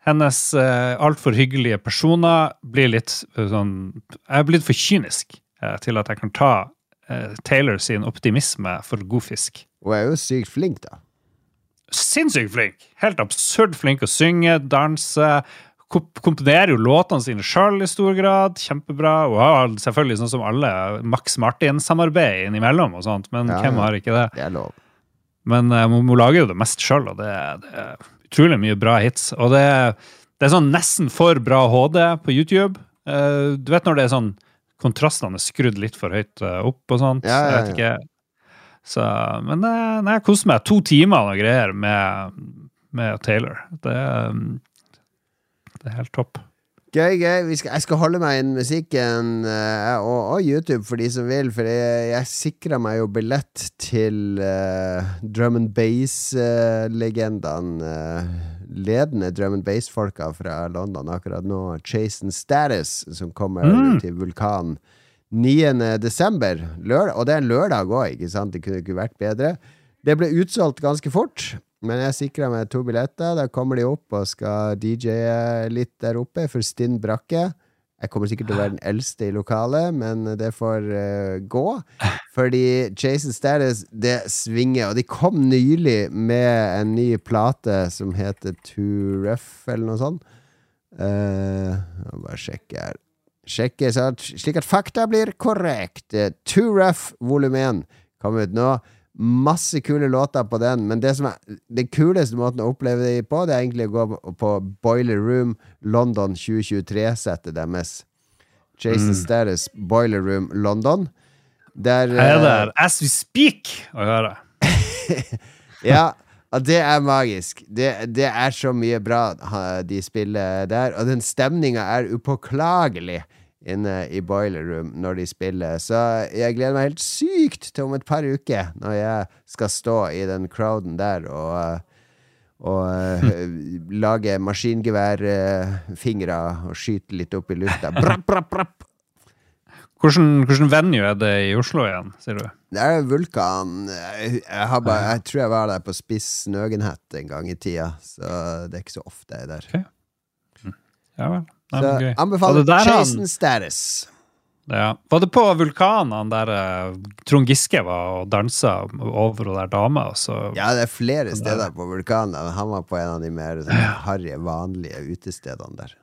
Hennes uh, altfor hyggelige personer blir litt eh, sånn Jeg er blitt for kynisk eh, til at jeg kan ta eh, Taylor sin optimisme for god fisk Hun er jo sykt flink, da. sinnssykt flink. Helt absurd flink å synge, danse. Komp komponerer jo låtene sine sjøl i stor grad. Kjempebra. Og har selvfølgelig, sånn som alle, Max Martin-samarbeid innimellom, og sånt, men Ja, hvem har ikke det? Det er lov. Men eh, hun, lager jo det mest sjøl, og det, det utrolig mye bra hits. Og det, det er sånn nesten for bra HD på YouTube. Uh, du vet når det er sånn kontrastene er skrudd litt for høyt eh, opp og sånt. Ja, ja, Jeg vet ikke. Så, men eh, nei, jeg koser meg. To timer og greier med, med Taylor. Det, det er helt topp. Gøy, gøy. Vi skal, jeg skal holde meg innen musikken uh, og, og YouTube for de som vil, for jeg, jeg sikra meg jo billett til uh, drum and bass-legendene. Uh, ledende drum and bass-folka fra London akkurat nå. Chasen Status, som kommer Mm. til Vulkan 9. desember. Og det er en lørdag òg, ikke sant? Det kunne ikke vært bedre. Det ble utsolgt ganske fort. Men jeg sikra meg to billetter. Da kommer de opp og skal DJ litt der oppe for Stinn Brakke. Jeg kommer sikkert til å være den eldste i lokalet, men det får uh, gå. [LAUGHS] Fordi Jason Status, det svinger. Og de kom nylig med en ny plate som heter Too Rough, eller noe sånt. Uh, bare sjekke her. Sjekke slik at fakta blir korrekt. Eh, Too Rough volum 1 kom ut nå. Masse kule låter på den, men det som er den kuleste måten å oppleve det på, det er egentlig å gå på Boiler Room London 2023-settet deres. Jason Status Boiler Room London. Der Jeg er eh, der as we speak å høre. [LAUGHS] Ja, det er magisk. Det, det er så mye bra de spiller der. Og den stemninga er upåklagelig inne i Boiler Room når de spiller. Så jeg gleder meg helt sykt til om et par uker, når jeg skal stå i den crowden der og eh, og [LAUGHS] eh, lage maskingeværfingre og skyte litt opp i lufta. Brapp, brapp, brapp. Hvordan, hvordan venue er det i Oslo igjen, sier du? Det er vulkan. Jeg, jeg, har bare, jeg tror jeg var der på Spiss Nøgenhett en gang i tida, så det er ikke så ofte jeg er der. Ja vel. Nei, Så gøy. anbefaler han- Jason Status. Ja. Var det på vulkanene der eh, Trond Giske var og dansa over og der dama? Ja, det er flere steder på vulkanen. Han var på en av de mer sånn, harry, vanlige utestedene der.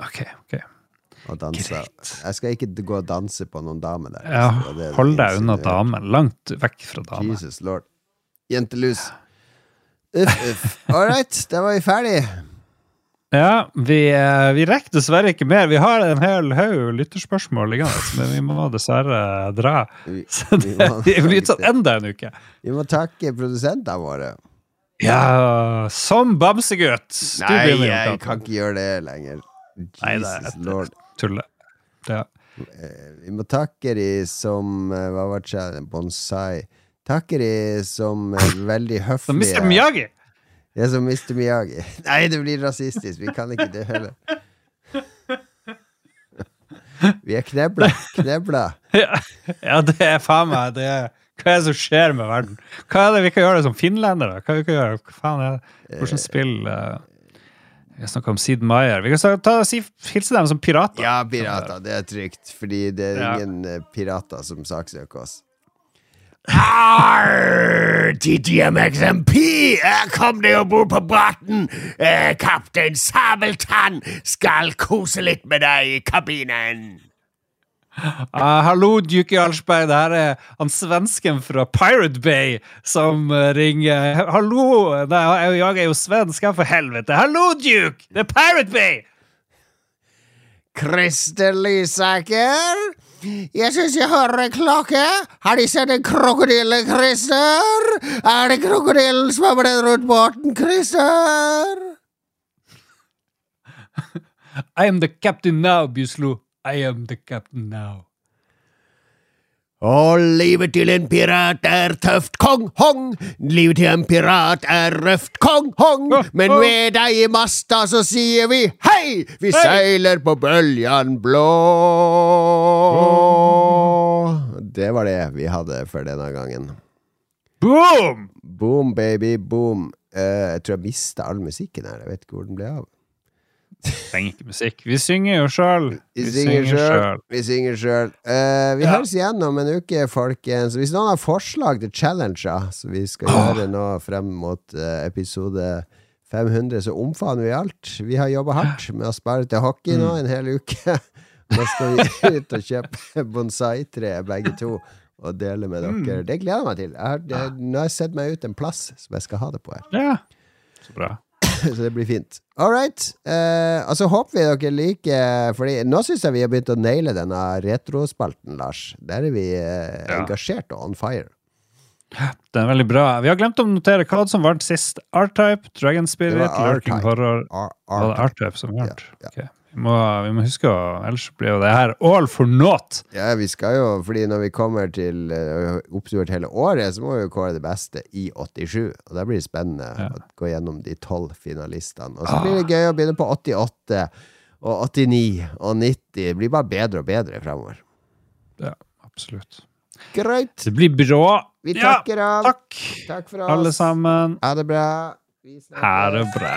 Ok, ok. Og dansa. Greit. Jeg skal ikke gå og danse på noen dame der. Ja, det er det hold deg unna damen. Langt vekk fra damen. Jesus lord. Jentelus. Uff, uff. All right, da var vi ferdig. Ja, vi, eh, vi rekker dessverre ikke mer. Vi har en hel haug lytterspørsmål liggende, men vi må dessverre dra. [LAUGHS] Så det, vi, blir utsatt [LAUGHS] enda en uke. vi må takke produsentene våre. Ja, som bamsegutt! Nei, jeg kan ikke gjøre det lenger. Nei, det er Jesus et- lord. Tulle. Ja. Eh, Vi må takke de som eh, Hva var det? Bonsai. Takke de som er veldig høflige. Mr. Miyagi! Det er som Mr. Miyagi. [LAUGHS] Nei, det blir rasistisk. Vi kan ikke det heller. [LAUGHS] Vi er knebla. Knebla. [LAUGHS] Ja, ja, det er faen meg det er, Hva er det som skjer med verden? Hva er det vi kan gjøre som finlendere? Hva vi kan gjøre? Hva faen er det? Hvordan spill Vi uh, snakker om Sid Meier. Vi kan ta, ta, si, hilse dem som pirater. Ja, pirater. Det er trygt, fordi det er ingen ja. pirater som saksøker oss. Arr, TTMXMP! Eh, Kom deg om bord på båten! Eh, Kaptein Sabeltann skal kose litt med deg i kabinen! Uh, hallo, Duke Jarlsberg. Det her er han svensken fra Pirate Bay som eh, ringer. Hallo! Nei, jeg, jeg er jo svensk, ja, for helvete. Hallo, Duke! Det er Pirate Bay! Christer Lysaker? Jeg syns jeg hører en klokke. Har de sett en krokodille, Christer? Er det krokodillen som har blitt rundt båten, Christer? [LAUGHS] I am the captain now, Bjuslo. I am the captain now. Og livet til en pirat er tøft, kong hong. Livet til en pirat er røft, kong hong. Men med deg i masta så sier vi hei! Vi seiler på bøljan blå. Det var det vi hadde for denne gangen. Boom! Boom, baby, boom. Uh, jeg tror jeg mista all musikken her. Jeg vet ikke hvor den ble av. Trenger ikke musikk. Vi synger jo sjøl. Vi synger sjøl. Vi synger sjøl. Uh, vi Ja. høres igjen om en uke, folkens. Hvis noen har forslag til challenger som vi skal gjøre nå frem mot uh, episode 500, så omfavner vi alt. Vi har jobba hardt med å spare til hockey nå en hel uke. [LAUGHS] Da skal vi [LAUGHS] ut og kjøpe bonsai-tre, begge to, og dele med dere. Det gleder jeg meg til. Jeg har, det, nå har jeg sett meg ut en plass som jeg skal ha det på her. Ja. Så bra. [LAUGHS] Så det blir fint. All right. Eh, og så håper vi dere liker Fordi nå syns jeg vi har begynt å naile denne retrospalten, Lars. Der er vi eh, Ja. engasjert og on fire. Den er veldig bra. Vi har glemt å notere hva som vant sist. R-Type, Dragon Spirit, Lurking Horror Lurking R-Type. Horror. Var det R-Type som vant? Ja, ja. Ok. Vi, må, vi må huske å Ellers blir jo det her all for naught. Ja, vi skal jo Fordi når vi kommer til uh, oppsummert hele året, så må vi jo kåre det beste i 87. Og da blir det spennende Ja. å gå gjennom de tolv finalistene. Og så blir det gøy å begynne på 88 og 89 og 90. Det blir bare bedre og bedre fremover. Ja, absolutt. Greit. Det blir bra. Vi Ja, takker av. takk, Takk for oss. alle sammen. Ha det bra. Ha det bra.